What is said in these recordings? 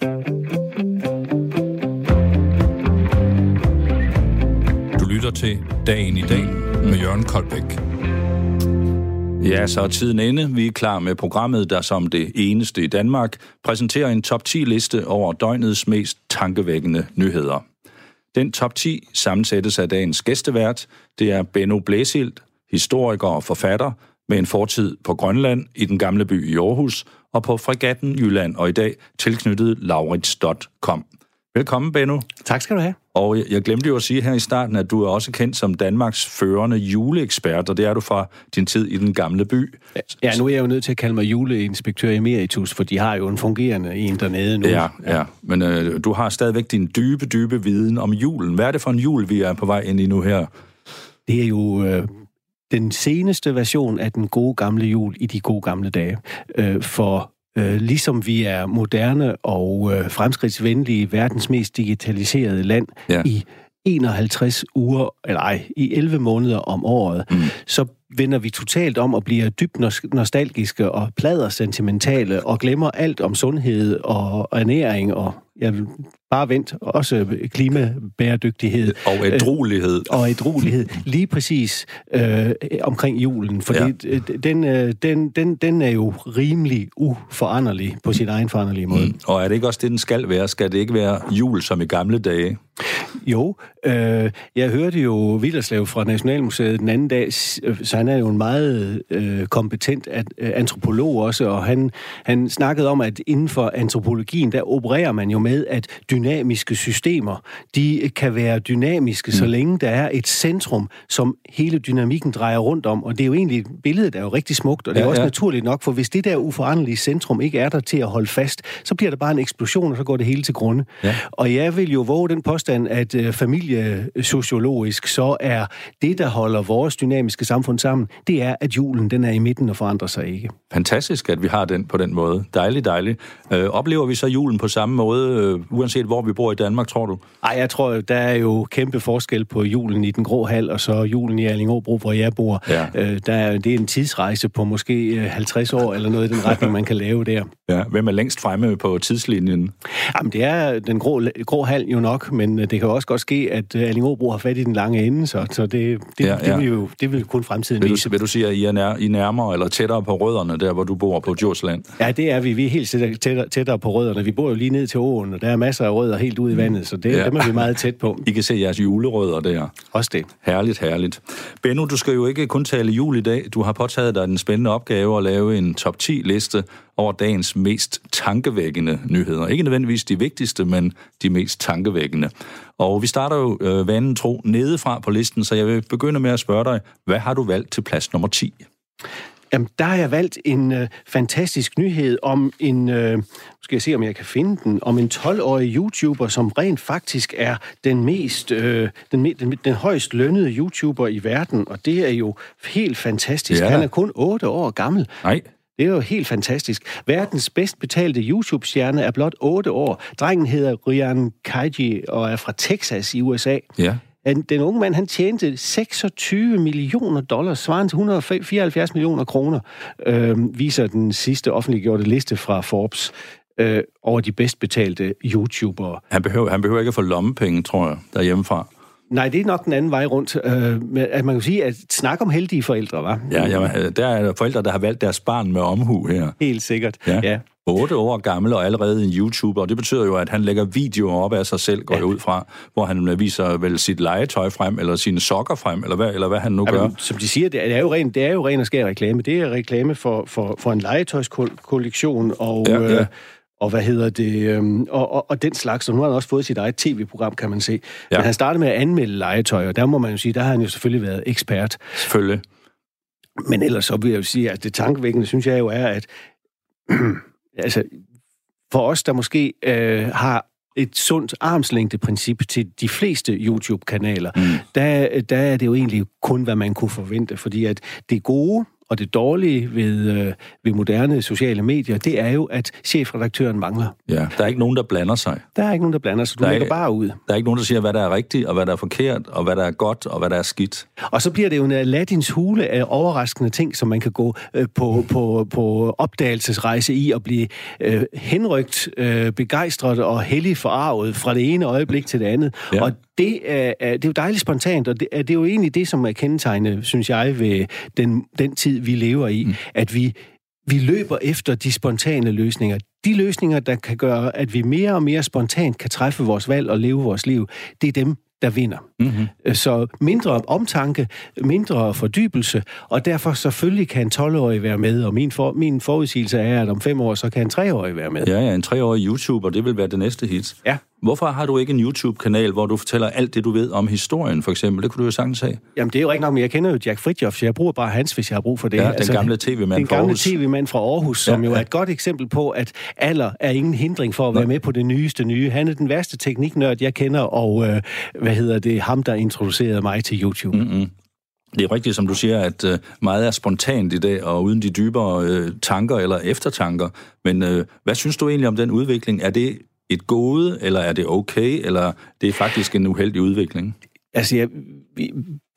Du lytter til Dagen i dag med Jørgen Koldbæk. Ja, så er tiden inde. Vi er klar med programmet, der som det eneste i Danmark præsenterer en top 10-liste over døgnets mest tankevækkende nyheder. Den top 10 sammensættes af dagens gæstevært. Det er Benno Blæsild, historiker og forfatter, med en fortid på Grønland, i den gamle by i Aarhus og på Fregatten Jylland, og i dag tilknyttet laurits.com. Velkommen, Benno. Tak skal du have. Og jeg, jeg glemte jo at sige her i starten, at du er også kendt som Danmarks førende juleekspert, og det er du fra din tid i den gamle by. Ja, nu er jeg jo nødt til at kalde mig juleinspektør emeritus, for de har jo en fungerende en dernede nu. Ja, ja. men øh, du har stadigvæk din dybe, dybe viden om julen. Hvad er det for en jul, vi er på vej ind i nu her? Det er jo øh, den seneste version af den gode gamle jul i de gode gamle dage. Øh, for øh, ligesom vi er moderne og øh, fremskridtsvenlige, verdens mest digitaliserede land Ja. i 51 uger, eller ej, i 11 måneder om året, mm. så vender vi totalt om og bliver dybt nos- nostalgiske og plader sentimentale og glemmer alt om sundhed og ernæring og jeg vil bare vent, også klimabæredygtighed Og ædruelighed. og ædruelighed lige præcis øh, omkring julen, fordi Ja. ja. den, øh, den, den, den er jo rimelig uforanderlig på sin egen foranderlige måde. Mm. Og er det ikke også det, den skal være? Skal det ikke være jul som i gamle dage? Jo, øh, jeg hørte jo Villerslev fra Nationalmuseet den anden dag, øh, så han er jo en meget øh, kompetent at, øh, antropolog også, og han, han snakkede om, at inden for antropologien, der opererer man jo med, at dynamiske systemer, de kan være dynamiske, mm. så længe der er et centrum, som hele dynamikken drejer rundt om, og det er jo egentlig, billedet er jo rigtig smukt, og det er Ja, også ja. naturligt nok, for hvis det der uforanderlige centrum ikke er der til at holde fast, så bliver der bare en eksplosion, og så går det hele til grunde. Ja. Og jeg vil jo våge den påstand, at øh, familiesociologisk, så er det, der holder vores dynamiske samfund sammen, det er, at julen den er i midten og forandrer sig ikke. Fantastisk, at vi har den på den måde. Dejligt, dejligt. Øh, oplever vi så julen på samme måde, øh, uanset hvor vi bor i Danmark, tror du? Ej, jeg tror, der er jo kæmpe forskel på julen i den grå hal, og så julen i Allingåbro, hvor jeg bor. Ja. Øh, der er, det er en tidsrejse på måske øh, 50 år, eller noget i den retning, man kan lave der. Ja. Hvem er længst fremme på tidslinjen? Jamen, det er den grå, grå hal jo nok, men øh, det kan også godt ske, at øh, Allingåbro har fat i den lange ende, så, så det, det, ja, ja. det, vil jo, det vil kun fremtiden Vil vise. du, vil du sige, at I er, nær, I er nærmere eller tættere på rødderne, der hvor du bor på Djursland? Ja, det er vi. Vi er helt tættere, tættere, på rødderne. Vi bor jo lige ned til åen, og der er masser af rødder helt ude i vandet, så det, ja. dem er vi meget tæt på. I kan se jeres julerødder der. Også det. Herligt, herligt. Benno, du skal jo ikke kun tale jul i dag. Du har påtaget dig den spændende opgave at lave en top 10-liste over dagens mest tankevækkende nyheder. Ikke nødvendigvis de vigtigste, men de mest tankevækkende. Og vi starter jo øh, vanen tro nedefra på listen, så jeg vil begynde med at spørge dig, hvad har du valgt til plads nummer 10? Jamen, der har jeg valgt en øh, fantastisk nyhed om en, øh, skal jeg se, om jeg kan finde den, om en 12-årig YouTuber, som rent faktisk er den mest, øh, den, den, den højst lønnede YouTuber i verden, og det er jo helt fantastisk. Ja. Han er kun 8 år gammel. Nej, Det er jo helt fantastisk. Verdens bedst betalte YouTube-stjerne er blot 8 år. Drengen hedder Ryan Kaiji og er fra Texas i USA. ja. Den unge mand, han tjente 26 millioner dollars, svarende til 174 millioner kroner, øh, viser den sidste offentliggjorte liste fra Forbes øh, over de bedst betalte YouTubere. Han behøver, han behøver ikke at få lommepenge, tror jeg, derhjemmefra. Nej, det er nok den anden vej rundt. Øh, men at man kan sige, at snak om heldige forældre, var. Ja, jamen, der er forældre, der har valgt deres barn med omhu her. Helt sikkert. Ja. ja. 8 år gammel og allerede en YouTuber, og det betyder jo, at han lægger videoer op af sig selv, går jeg ud fra, hvor han viser vel sit legetøj frem, eller sine sokker frem, eller hvad, eller hvad han nu gør. Jamen, som de siger, det er jo ren, det er jo ren og skær reklame. Det er reklame for, for, for en legetøjskollektion, og, Ja, ja. Øh, og hvad hedder det, øhm, og, og, og den slags. Og nu har han også fået sit eget tv-program, kan man se. Ja. Men han startede med at anmelde legetøj, og der må man jo sige, der har han jo selvfølgelig været ekspert. Selvfølgelig. Men ellers så vil jeg jo sige, at det tankevækkende, synes jeg jo er, at altså, for os, der måske øh, har et sundt armslængdeprincip til de fleste YouTube-kanaler, mm. der, der er det jo egentlig kun, hvad man kunne forvente, fordi at det gode og det dårlige ved, øh, ved moderne sociale medier, det er jo, at chefredaktøren mangler. Ja, der er ikke nogen, der blander sig. Der er ikke nogen, der blander sig. Du Der er lægger ikke- bare ud. Der er ikke nogen, der siger, hvad der er rigtigt, og hvad der er forkert, og hvad der er godt, og hvad der er skidt. Og så bliver det jo en Aladdins hule af overraskende ting, som man kan gå øh, på, på, på opdagelsesrejse i og blive øh, henrygt, øh, begejstret og hellig forarvet fra det ene øjeblik til det andet. Ja. Og det er, er, det er jo dejligt spontant, og det er, det er jo egentlig det, som er kendetegnet, synes jeg, ved den, den tid, vi lever i, mm. at vi, vi løber efter de spontane løsninger. De løsninger, der kan gøre, at vi mere og mere spontant kan træffe vores valg og leve vores liv, det er dem, der vinder. Mm-hmm. Så mindre omtanke, mindre fordybelse, og derfor selvfølgelig kan en 12-årig være med, og min, for, min forudsigelse er, at om fem år, så kan en 3-årig være med. Ja, ja, en treårig YouTuber, det vil være det næste hit. Ja. Hvorfor har du ikke en YouTube-kanal, hvor du fortæller alt det, du ved om historien, for eksempel? Det kunne du jo sagtens have. Jamen, det er jo ikke nok, men jeg kender jo Jack Fritjof, så jeg bruger bare hans, hvis jeg har brug for det. Altså, Ja, den gamle tv-mand Den fra gamle Aarhus. tv-mand fra Aarhus, som Ja, jo er et godt eksempel på, at alder er ingen hindring for at være med på det nyeste nye. Han er den værste tekniknørd, jeg kender, og øh, hvad hedder det, ham, der introducerede mig til YouTube. Mm-hmm. Det er rigtigt, som du siger, at øh, meget er spontant i dag, og uden de dybere øh, tanker eller eftertanker. Men øh, hvad synes du egentlig om den udvikling? Er det et gode, eller er det okay, eller det er faktisk en uheldig udvikling? Altså, jeg,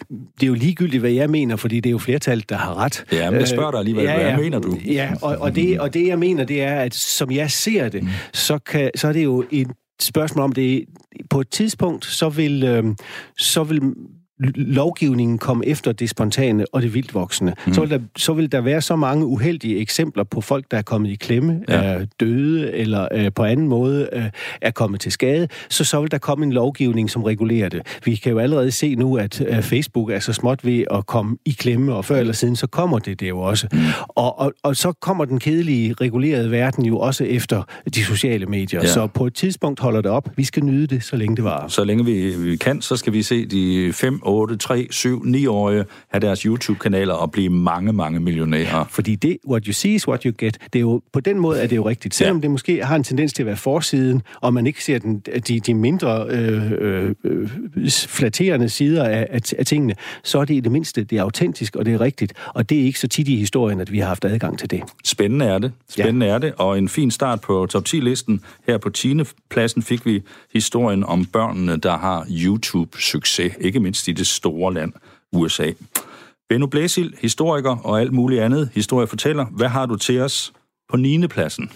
det er jo ligegyldigt, hvad jeg mener, fordi det er jo flertallet, der har ret. Ja, men jeg spørger dig alligevel, hvad mener du? Ja, og, og, det, og det, jeg mener, det er, at som jeg ser det, mm. så, kan, så er det jo et spørgsmål om det. På et tidspunkt, så vil, øh, så vil lovgivningen komme efter det spontane og det vildt voksne. Mm. Så, vil der, så vil der være så mange uheldige eksempler på folk, der er kommet i klemme, Ja. er døde eller øh, på anden måde øh, er kommet til skade, så så vil der komme en lovgivning, som regulerer det. Vi kan jo allerede se nu, at øh, Facebook er så småt ved at komme i klemme, og før eller siden, så kommer det det jo også. Mm. Og, og, og så kommer den kedelige, regulerede verden jo også efter de sociale medier. Ja. Så på et tidspunkt holder det op. Vi skal nyde det, så længe det varer. Så længe vi, vi kan, så skal vi se de 5, 8, 3, 7, 9-årige have deres YouTube-kanaler og blive mange, mange millionærer. Fordi det, what you see is what you get, det er jo, på den måde er det jo rigtigt. Selvom Ja. det måske har en tendens til at være forsiden, og man ikke ser den, de, de mindre øh, øh, flatterende sider af, af, af tingene, så er det i det mindste, det er autentisk, og det er rigtigt. Og det er ikke så tit i historien, at vi har haft adgang til det. Spændende er det. Spændende ja. er det. Og en fin start på top 10-listen. Her på 10. pladsen fik vi historien om børnene, der har YouTube-succes. Ikke mindst i det store land, USA. Benno Blæsil, historiker og alt muligt andet historiefortæller. Hvad har du til os på 9. pladsen?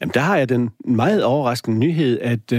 Jamen, der har jeg den meget overraskende nyhed, at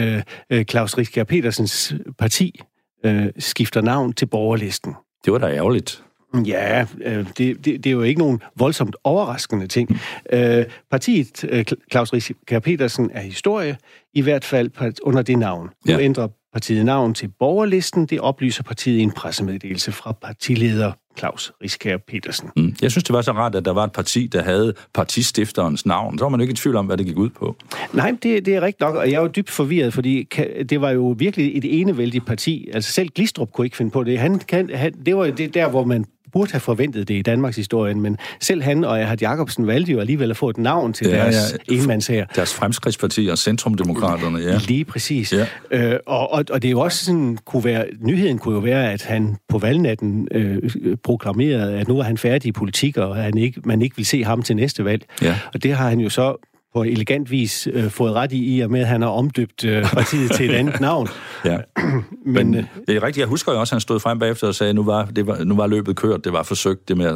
øh, Claus Riskær Petersens parti øh, skifter navn til borgerlisten. Det var da ærgerligt. Ja, øh, det, det, det er jo ikke nogen voldsomt overraskende ting. Øh, partiet, øh, Claus Riskær Petersen, er historie, i hvert fald under det navn. Nu Ja. ændrer partiet navn til borgerlisten. Det oplyser partiet i en pressemeddelelse fra partileder Claus Riskær Petersen. Mm. Jeg synes, det var så rart, at der var et parti, der havde partistifterens navn. Så var man jo ikke i tvivl om, hvad det gik ud på. Nej, det, det er rigtigt nok, og jeg er jo dybt forvirret, fordi det var jo virkelig et enevældigt parti. Altså selv Glistrup kunne ikke finde på det. Han, kan, han, det var det der, hvor man burde have forventet det i Danmarks historien, men selv han og Erhard Jacobsen valgte jo alligevel at få et navn til Ja, deres ja. ja. enmandsher. Deres fremskridtsparti og Centrumdemokraterne, ja. Lige præcis. Ja. Øh, og, og, og det er jo også sådan, kunne være, nyheden kunne jo være, at han på valgnatten øh, proklamerede, at nu er han færdig i politik, og at han ikke, man ikke vil se ham til næste valg. Ja. Og det har han jo så på elegant vis øh, fået ret i, i og med, at han har omdøbt øh, partiet til et andet navn. ja. Men, Men øh, det er rigtigt. Jeg husker jo også, at han stod frem bagefter og sagde, at nu var, det var, nu var løbet kørt. Det var forsøgt det med at,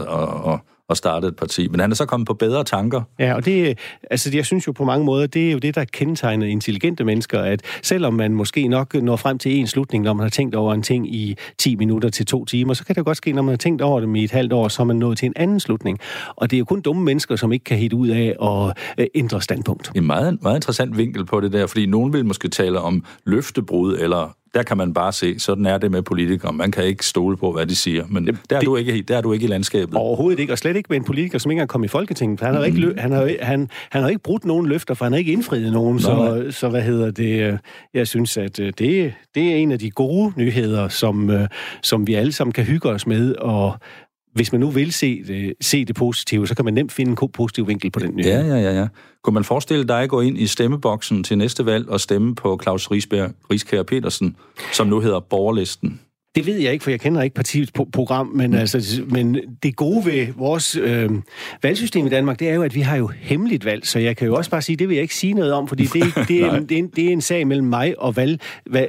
at, at starte et parti. Men han er så kommet på bedre tanker. Ja, og det, altså jeg synes jo på mange måder, det er jo det, der kendetegner intelligente mennesker, at selvom man måske nok når frem til en slutning, når man har tænkt over en ting i 10 minutter til to timer, så kan det godt ske, når man har tænkt over dem i et halvt år, så er man nået til en anden slutning. Og det er jo kun dumme mennesker, som ikke kan hitte ud af at øh, ændre standpunkt. En meget, meget interessant vinkel på det der, fordi nogen vil måske tale om løftebrud, eller der kan man bare se, sådan er det med politikere. Man kan ikke stole på, hvad de siger. Men der er, det- du ikke, der er du ikke i landskabet. Overhovedet ikke, og slet ikke med en politiker, som ikke engang kom i Folketinget. Han har, jo ikke, han har, han, han har ikke brudt nogen løfter, for han har ikke indfriet nogen. Så, så hvad hedder det? Jeg synes, at øh, det, det er en af de gode nyheder, som, øh, som vi alle sammen kan hygge os med. Og hvis man nu vil se det, se det positive, så kan man nemt finde en god positiv vinkel på den nyhed. Ja, ja, ja, ja. Kunne man forestille dig at gå ind i stemmeboksen til næste valg og stemme på Claus Riesberg, Rieskær Petersen, som nu hedder Borgerlisten? Det ved jeg ikke, for jeg kender ikke partiets program, men, mm. altså, men det gode ved vores øh, valgsystem i Danmark, det er jo, at vi har jo hemmeligt valg, så jeg kan jo også bare sige, det vil jeg ikke sige noget om, fordi det, det, er, en, det, er, en, det er en sag mellem mig og, valg,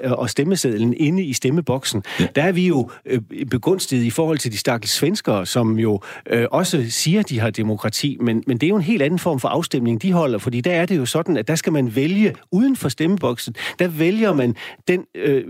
og stemmesedlen inde i stemmeboksen. Ja. Der er vi jo øh, begunstiget i forhold til de stakkels svenskere, som jo øh, også siger, de har demokrati, men, men det er jo en helt anden form for afstemning, de holder, fordi der er det jo sådan, at der skal man vælge uden for stemmeboksen, der vælger man den øh,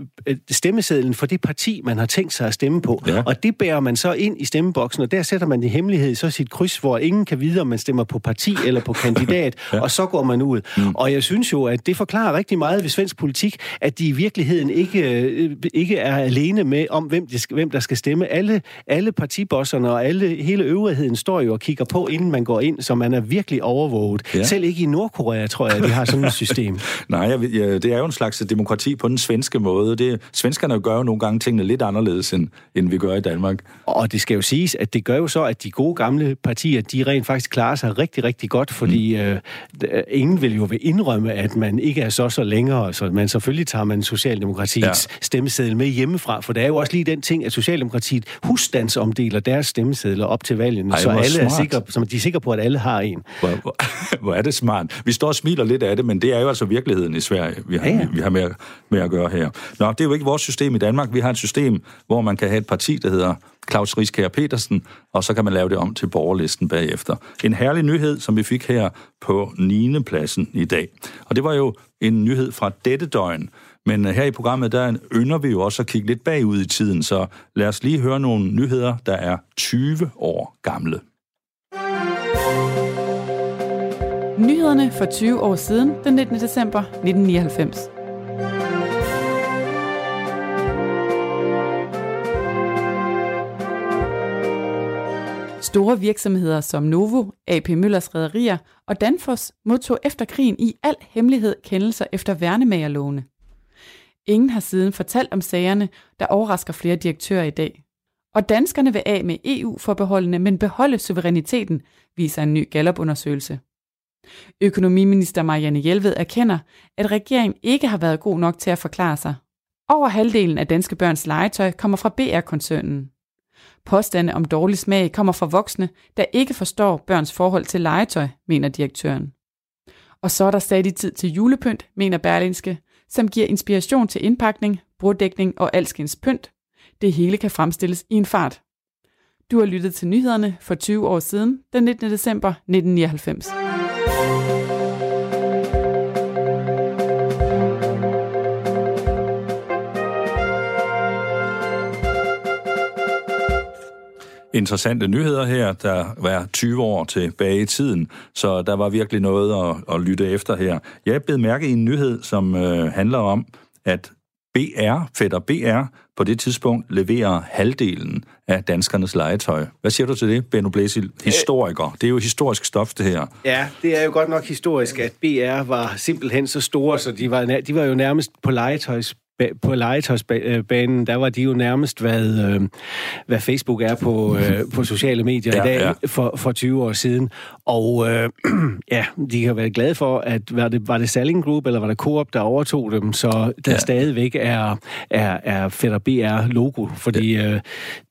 stemmesedlen for det parti, man har tænkt sig at stemme på. Ja. Og det bærer man så ind i stemmeboksen, og der sætter man i hemmelighed så sit kryds, hvor ingen kan vide, om man stemmer på parti eller på kandidat, ja. og så går man ud. Mm. Og jeg synes jo, at det forklarer rigtig meget ved svensk politik, at de i virkeligheden ikke, øh, ikke er alene med om, hvem, de hvem der skal stemme. Alle, alle partibosserne og alle, hele øvrigheden står jo og kigger på, inden man går ind, så man er virkelig overvåget. Ja. Selv ikke i Nordkorea, tror jeg, de har sådan et system. Nej, jeg, ja, det er jo en slags demokrati på den svenske måde. Det, svenskerne gør jo nogle gange tingene lidt anderledes, end, end vi gør i Danmark. Og det skal jo siges, at det gør jo så, at de gode gamle partier, de rent faktisk klarer sig rigtig, rigtig godt, fordi mm. øh, ingen vil jo indrømme, at man ikke er så så længere, så man selvfølgelig tager man Socialdemokratiets ja. stemmeseddel med hjemmefra, for der er jo også lige den ting, at Socialdemokratiet husstandsomdeler deres stemmesedler op til valgene, Ej, så alle smart. er sikre, så de er sikre på, at alle har en. Hvor, hvor, hvor er det smart. Vi står og smiler lidt af det, men det er jo altså virkeligheden i Sverige, vi har, ja, ja. vi har med, med at gøre her. Nå, det er jo ikke vores system i Danmark. Vi har et system, hvor man kan have et parti, der hedder Claus Riskær Petersen, og så kan man lave det om til borgerlisten bagefter. En herlig nyhed, som vi fik her på 9. pladsen i dag. Og det var jo en nyhed fra dette døgn. Men øh, her i programmet, der ynder vi jo også at kigge lidt bagud i tiden, så lad os lige høre nogle nyheder, der er 20 år gamle. Nyhederne for 20 år siden, den 19. december 1999. Store virksomheder som Novo, AP Møllers Rederier og Danfoss modtog efter krigen i al hemmelighed kendelser efter værnemagerlovene. Ingen har siden fortalt om sagerne, der overrasker flere direktører i dag. Og danskerne vil af med EU-forbeholdene, men beholde suveræniteten, viser en ny Gallup-undersøgelse. Økonomiminister Marianne Hjelved erkender, at regeringen ikke har været god nok til at forklare sig. Over halvdelen af danske børns legetøj kommer fra BR-koncernen. Påstande om dårlig smag kommer fra voksne, der ikke forstår børns forhold til legetøj, mener direktøren. Og så er der stadig tid til julepynt, mener Berlinske, som giver inspiration til indpakning, broddækning og alskens pynt. Det hele kan fremstilles i en fart. Du har lyttet til nyhederne for 20 år siden, den 19. december 1999. interessante nyheder her, der var 20 år tilbage i tiden, så der var virkelig noget at, at lytte efter her. Jeg blev mærke i en nyhed, som øh, handler om, at BR, Fætter BR, på det tidspunkt leverer halvdelen af danskernes legetøj. Hvad siger du til det, Benno Blæsil? Historiker. Det er jo historisk stof, det her. Ja, det er jo godt nok historisk, at BR var simpelthen så store, så de var, de var jo nærmest på legetøjs på legetøjsbanen, der var de jo nærmest, hvad, øh, hvad Facebook er på, øh, på sociale medier ja, i dag ja. For, for 20 år siden. Og øh, ja, de har været glade for, at var det, var det Salling Group, eller var det Coop, der overtog dem, så der ja. stadigvæk er, er, er Fætter BR-logo, fordi ja. øh,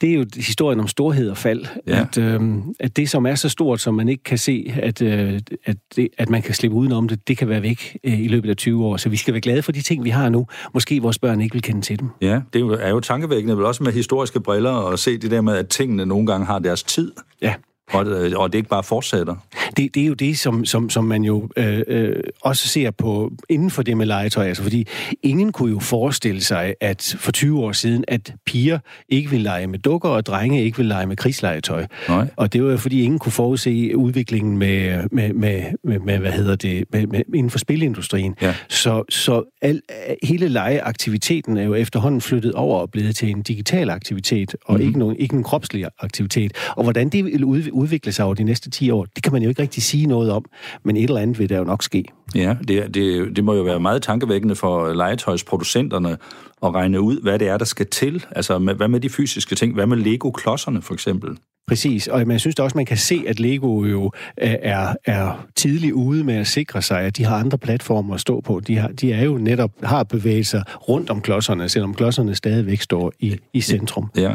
det er jo historien om storhed og fald, ja. at, øh, at det, som er så stort, som man ikke kan se, at, øh, at, det, at man kan slippe udenom det, det kan være væk øh, i løbet af 20 år. Så vi skal være glade for de ting, vi har nu. Måske vores børn ikke vil kende til dem. Ja, det er jo, er jo tankevækkende, vel også med historiske briller, at se det der med, at tingene nogle gange har deres tid. Ja. Og, og det ikke bare fortsætter. Det, det er jo det, som, som, som man jo øh, øh, også ser på inden for det med legetøj. Altså, fordi ingen kunne jo forestille sig, at for 20 år siden, at piger ikke ville lege med dukker, og drenge ikke ville lege med krigslegetøj. Nej. Og det var jo fordi, ingen kunne forudse udviklingen med, med, med, med, med hvad hedder det, med, med, inden for spilindustrien. Ja. Så, så al, hele legeaktiviteten er jo efterhånden flyttet over og blevet til en digital aktivitet, og mm. ikke, nogen, ikke en kropslig aktivitet. Og hvordan det vil udvikle sig over de næste 10 år, det kan man jo ikke rigtig sige noget om, men et eller andet vil der jo nok ske. Ja, det, det, det må jo være meget tankevækkende for legetøjsproducenterne at regne ud, hvad det er, der skal til. Altså, hvad med de fysiske ting? Hvad med Lego-klodserne, for eksempel? Præcis, og man synes da også, man kan se, at Lego jo er, er tidligt ude med at sikre sig, at de har andre platformer at stå på. De, har, de er jo netop har bevæget sig rundt om klodserne, selvom klodserne stadigvæk står i, i centrum. Ja.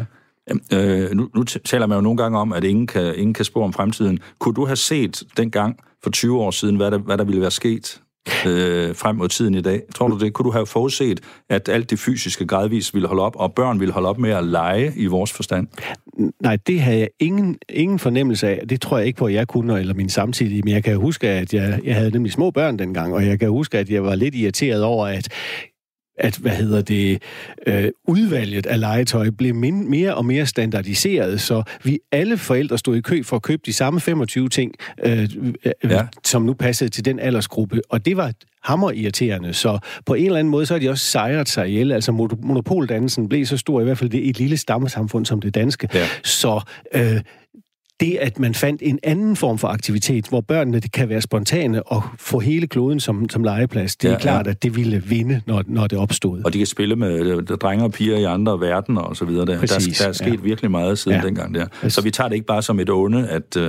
Øh, nu, nu taler man jo nogle gange om, at ingen kan, ingen kan spå om fremtiden. Kunne du have set dengang for 20 år siden, hvad der, hvad der ville være sket øh, frem mod tiden i dag? Tror du det? Kunne du have forudset, at alt det fysiske gradvist ville holde op, og børn ville holde op med at lege i vores forstand? Nej, det havde jeg ingen, ingen fornemmelse af. Det tror jeg ikke på, at jeg kunne, eller min samtidige. Men jeg kan huske, at jeg, jeg havde nemlig små børn dengang, og jeg kan huske, at jeg var lidt irriteret over, at at hvad hedder det, øh, udvalget af legetøj blev min, mere og mere standardiseret, så vi alle forældre stod i kø for at købe de samme 25 ting, øh, øh, ja. som nu passede til den aldersgruppe, og det var hammer irriterende. Så på en eller anden måde, så har de også sejret sig ihjel. Altså monopoldannelsen blev så stor, i hvert fald det et lille stammesamfund som det danske. Ja. Så øh, det, at man fandt en anden form for aktivitet, hvor børnene det kan være spontane og få hele kloden som, som legeplads, det er ja, klart, ja. at det ville vinde, når, når det opstod. Og de kan spille med øh, drenge og piger i andre verdener og så videre. Der, Præcis, der, der er sket ja. virkelig meget siden ja. dengang der. Så vi tager det ikke bare som et onde, at... Uh,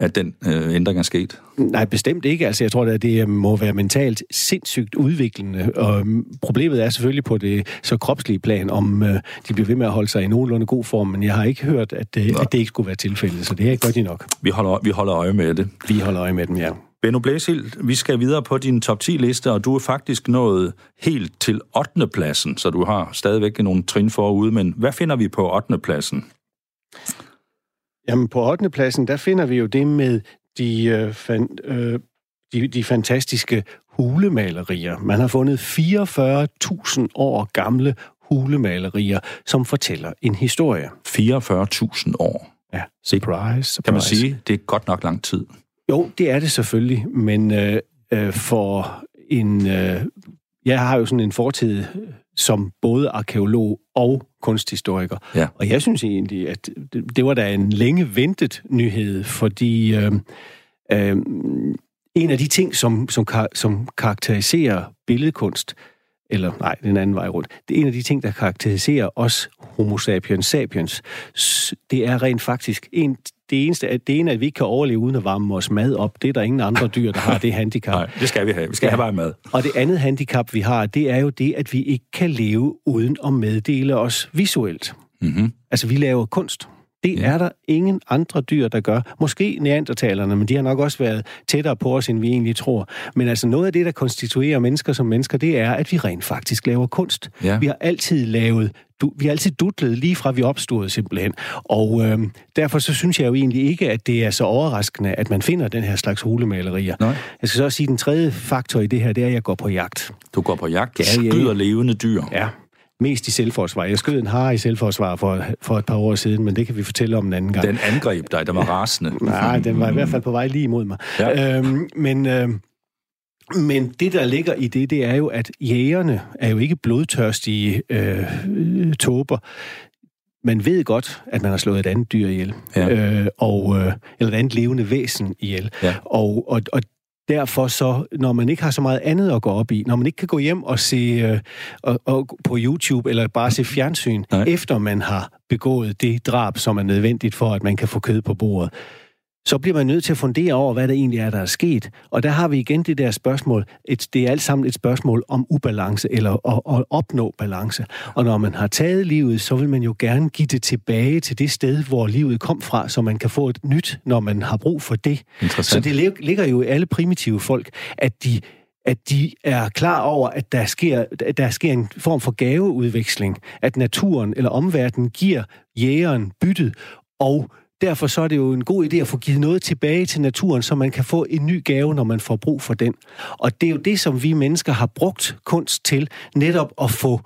at den øh, ændring er sket? Nej, bestemt ikke. Altså, jeg tror, at det må være mentalt sindssygt udviklende. Og mm, problemet er selvfølgelig på det så kropslige plan, om øh, de bliver ved med at holde sig i nogenlunde god form, men jeg har ikke hørt, at, øh, at det ikke skulle være tilfældet, så det er godt nok. Vi holder, vi holder øje med det. Vi holder øje med dem, ja. Benno Blæsild, vi skal videre på din top 10-liste, og du er faktisk nået helt til 8. pladsen, så du har stadigvæk nogle trin forude, men hvad finder vi på 8. pladsen? Jamen, på 8. pladsen, der finder vi jo det med de, øh, fan, øh, de, de fantastiske hulemalerier. Man har fundet 44.000 år gamle hulemalerier, som fortæller en historie. 44.000 år? Ja, surprise, surprise. Kan man sige, det er godt nok lang tid? Jo, det er det selvfølgelig, men øh, øh, for en... Øh, jeg har jo sådan en fortid som både arkeolog og kunsthistoriker. Ja. Og jeg synes egentlig, at det, det var da en længe ventet nyhed, fordi øh, øh, en af de ting, som, som, som karakteriserer billedkunst, eller nej, den anden vej rundt, det er en af de ting, der karakteriserer os homo sapiens sapiens, det er rent faktisk en det eneste, at det ene, at vi ikke kan overleve uden at varme vores mad op, det er der ingen andre dyr, der har det handicap. Nej, det skal vi have. Vi skal ja. have bare mad. Og det andet handicap, vi har, det er jo det, at vi ikke kan leve uden at meddele os visuelt. Mm-hmm. Altså, vi laver kunst. Det ja. er der ingen andre dyr, der gør. Måske neandertalerne, men de har nok også været tættere på os, end vi egentlig tror. Men altså noget af det, der konstituerer mennesker som mennesker, det er, at vi rent faktisk laver kunst. Ja. Vi har altid lavet du, vi har altid dutlet lige fra vi opstod simpelthen. Og øh, derfor så synes jeg jo egentlig ikke, at det er så overraskende, at man finder den her slags hulemalerier. Nej. Jeg skal så også sige, at den tredje faktor i det her, det er, at jeg går på jagt. Du går på jagt? Du ja, skyder levende dyr? Ja, mest i selvforsvar. Jeg skød en har i selvforsvar for, for et par år siden, men det kan vi fortælle om en anden gang. Den angreb dig, der var rasende. Nej, den var i hvert fald på vej lige imod mig. Ja. Øhm, men... Øh, men det, der ligger i det, det er jo, at jægerne er jo ikke blodtørstige øh, tåber. Man ved godt, at man har slået et andet dyr ihjel, ja. øh, og, øh, eller et andet levende væsen ihjel. Ja. Og, og, og derfor så, når man ikke har så meget andet at gå op i, når man ikke kan gå hjem og se øh, og, og på YouTube eller bare se fjernsyn, Nej. efter man har begået det drab, som er nødvendigt for, at man kan få kød på bordet, så bliver man nødt til at fundere over, hvad der egentlig er, der er sket. Og der har vi igen det der spørgsmål. Et, det er alt sammen et spørgsmål om ubalance, eller at, at opnå balance. Og når man har taget livet, så vil man jo gerne give det tilbage til det sted, hvor livet kom fra, så man kan få et nyt, når man har brug for det. Så det ligger jo i alle primitive folk, at de at de er klar over, at der sker, at der sker en form for gaveudveksling, at naturen eller omverdenen giver jægeren byttet, og Derfor så er det jo en god idé at få givet noget tilbage til naturen, så man kan få en ny gave, når man får brug for den. Og det er jo det, som vi mennesker har brugt kunst til, netop at få...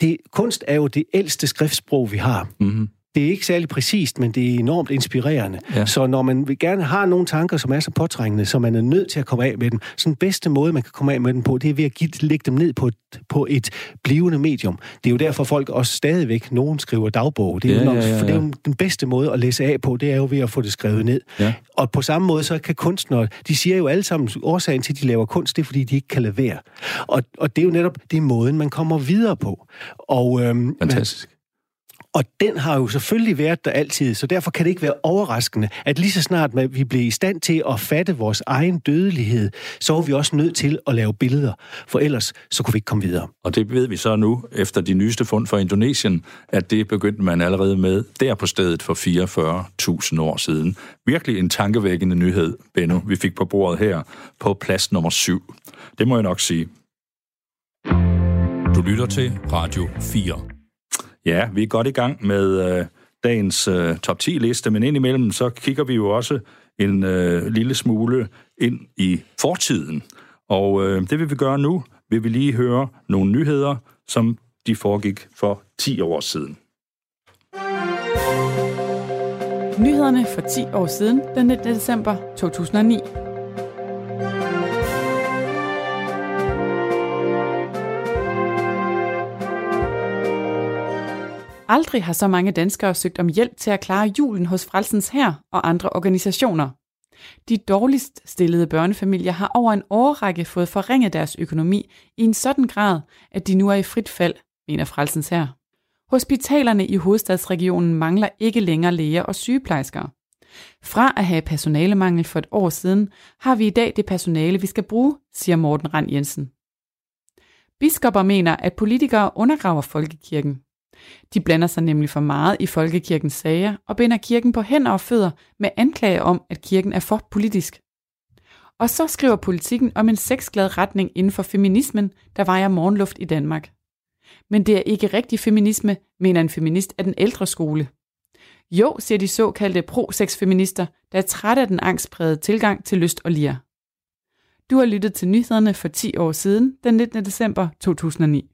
Det, kunst er jo det ældste skriftsprog, vi har. Mm-hmm det er ikke særlig præcist, men det er enormt inspirerende. Ja. Så når man vil gerne har nogle tanker, som er så påtrængende, så man er nødt til at komme af med dem, så den bedste måde, man kan komme af med dem på, det er ved at give, lægge dem ned på et, på et blivende medium. Det er jo derfor, folk også stadigvæk, nogen skriver dagbog. Det er, ja, jo, nok, ja, ja, ja. For det er jo den bedste måde at læse af på, det er jo ved at få det skrevet ned. Ja. Og på samme måde, så kan kunstnere, de siger jo alle sammen, årsagen til, at de laver kunst, det er, fordi de ikke kan lade være. Og, og det er jo netop, det er måden, man kommer videre på. Og, øhm, Fantastisk. Og den har jo selvfølgelig været der altid, så derfor kan det ikke være overraskende, at lige så snart vi bliver i stand til at fatte vores egen dødelighed, så er vi også nødt til at lave billeder, for ellers så kunne vi ikke komme videre. Og det ved vi så nu, efter de nyeste fund fra Indonesien, at det begyndte man allerede med der på stedet for 44.000 år siden. Virkelig en tankevækkende nyhed, Benno, vi fik på bordet her på plads nummer 7. Det må jeg nok sige. Du lytter til Radio 4. Ja, vi er godt i gang med øh, dagens øh, top 10 liste, men indimellem så kigger vi jo også en øh, lille smule ind i fortiden. Og øh, det vil vi gøre nu. Vil vi lige høre nogle nyheder, som de foregik for 10 år siden. Nyhederne for 10 år siden, den 19. december 2009. Aldrig har så mange danskere søgt om hjælp til at klare julen hos Frelsens Hær og andre organisationer. De dårligst stillede børnefamilier har over en årrække fået forringet deres økonomi i en sådan grad, at de nu er i frit fald, mener Frelsens Hær. Hospitalerne i hovedstadsregionen mangler ikke længere læger og sygeplejersker. Fra at have personalemangel for et år siden, har vi i dag det personale, vi skal bruge, siger Morten Rand Jensen. Biskopper mener, at politikere undergraver folkekirken. De blander sig nemlig for meget i folkekirkens sager og binder kirken på hænder og fødder med anklage om, at kirken er for politisk. Og så skriver politikken om en sexglad retning inden for feminismen, der vejer morgenluft i Danmark. Men det er ikke rigtig feminisme, mener en feminist af den ældre skole. Jo, siger de såkaldte pro-sex-feminister, der er trætte af den angstprægede tilgang til lyst og lir. Du har lyttet til nyhederne for 10 år siden, den 19. december 2009.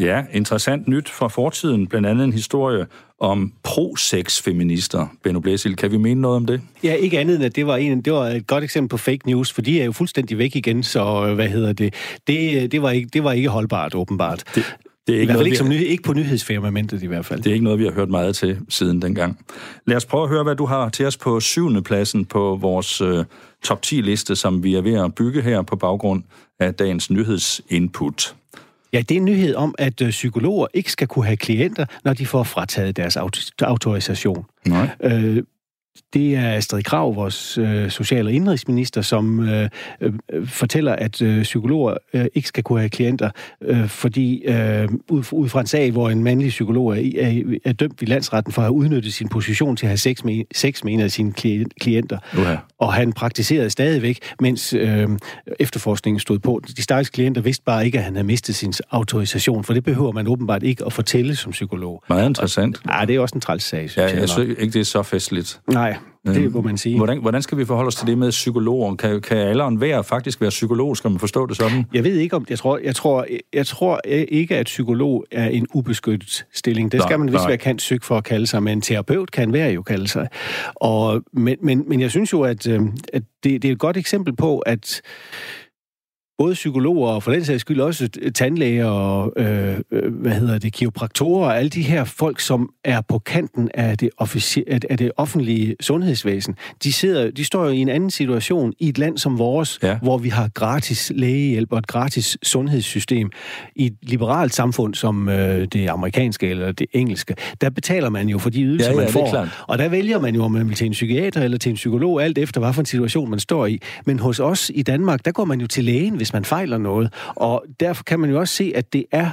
Ja, interessant nyt fra fortiden. Blandt andet en historie om pro-sex-feminister. Benno Blæsil, kan vi mene noget om det? Ja, ikke andet end, at det var, en, det var et godt eksempel på fake news, for de er jo fuldstændig væk igen, så hvad hedder det? Det, det, var, ikke, det var ikke holdbart, åbenbart. Det, det er ikke, noget, ikke, som ny, ikke på nyhedsfirmamentet i hvert fald. Det er ikke noget, vi har hørt meget til siden dengang. Lad os prøve at høre, hvad du har til os på syvende pladsen på vores uh, top 10-liste, som vi er ved at bygge her på baggrund af dagens nyhedsinput. Ja, det er en nyhed om, at øh, psykologer ikke skal kunne have klienter, når de får frataget deres autorisation. Nej. Øh, det er Astrid Krav, vores øh, social- og indrigsminister, som øh, øh, fortæller, at øh, psykologer øh, ikke skal kunne have klienter, øh, fordi øh, ud, ud fra en sag, hvor en mandlig psykolog er, er, er dømt i landsretten for at have udnyttet sin position til at have sex med, sex med en af sine klienter. Okay. Og han praktiserede stadigvæk, mens øh, efterforskningen stod på. De stakkels klienter vidste bare ikke, at han havde mistet sin autorisation, for det behøver man åbenbart ikke at fortælle som psykolog. Meget interessant. Ja, det er også en træls sag, synes ja, jeg. jeg synes ikke, det er så festligt. Nej, det øhm, må man sige. Hvordan, hvordan skal vi forholde os til det med psykologer? Kan, kan alle enhver faktisk være psykolog? Skal man forstå det sådan? Jeg ved ikke om... Jeg tror, jeg tror, jeg tror ikke, at psykolog er en ubeskyttet stilling. Det skal man vist være kendt psyk for at kalde sig, men terapeut kan være jo kalde sig. Og, men, men, men jeg synes jo, at, øhm, at det, det er et godt eksempel på, at både psykologer og for den sags skyld også tandlæger og øh, øh, hvad hedder det, kiropraktorer og alle de her folk, som er på kanten af det, offici- af det offentlige sundhedsvæsen, de, sidder, de står jo i en anden situation i et land som vores, ja. hvor vi har gratis lægehjælp og et gratis sundhedssystem. I et liberalt samfund som øh, det amerikanske eller det engelske, der betaler man jo for de ydelser, ja, ja, man får. Og der vælger man jo, om man vil til en psykiater eller til en psykolog, alt efter hvad for en situation man står i. Men hos os i Danmark, der går man jo til lægen, hvis man fejler noget. Og derfor kan man jo også se, at det er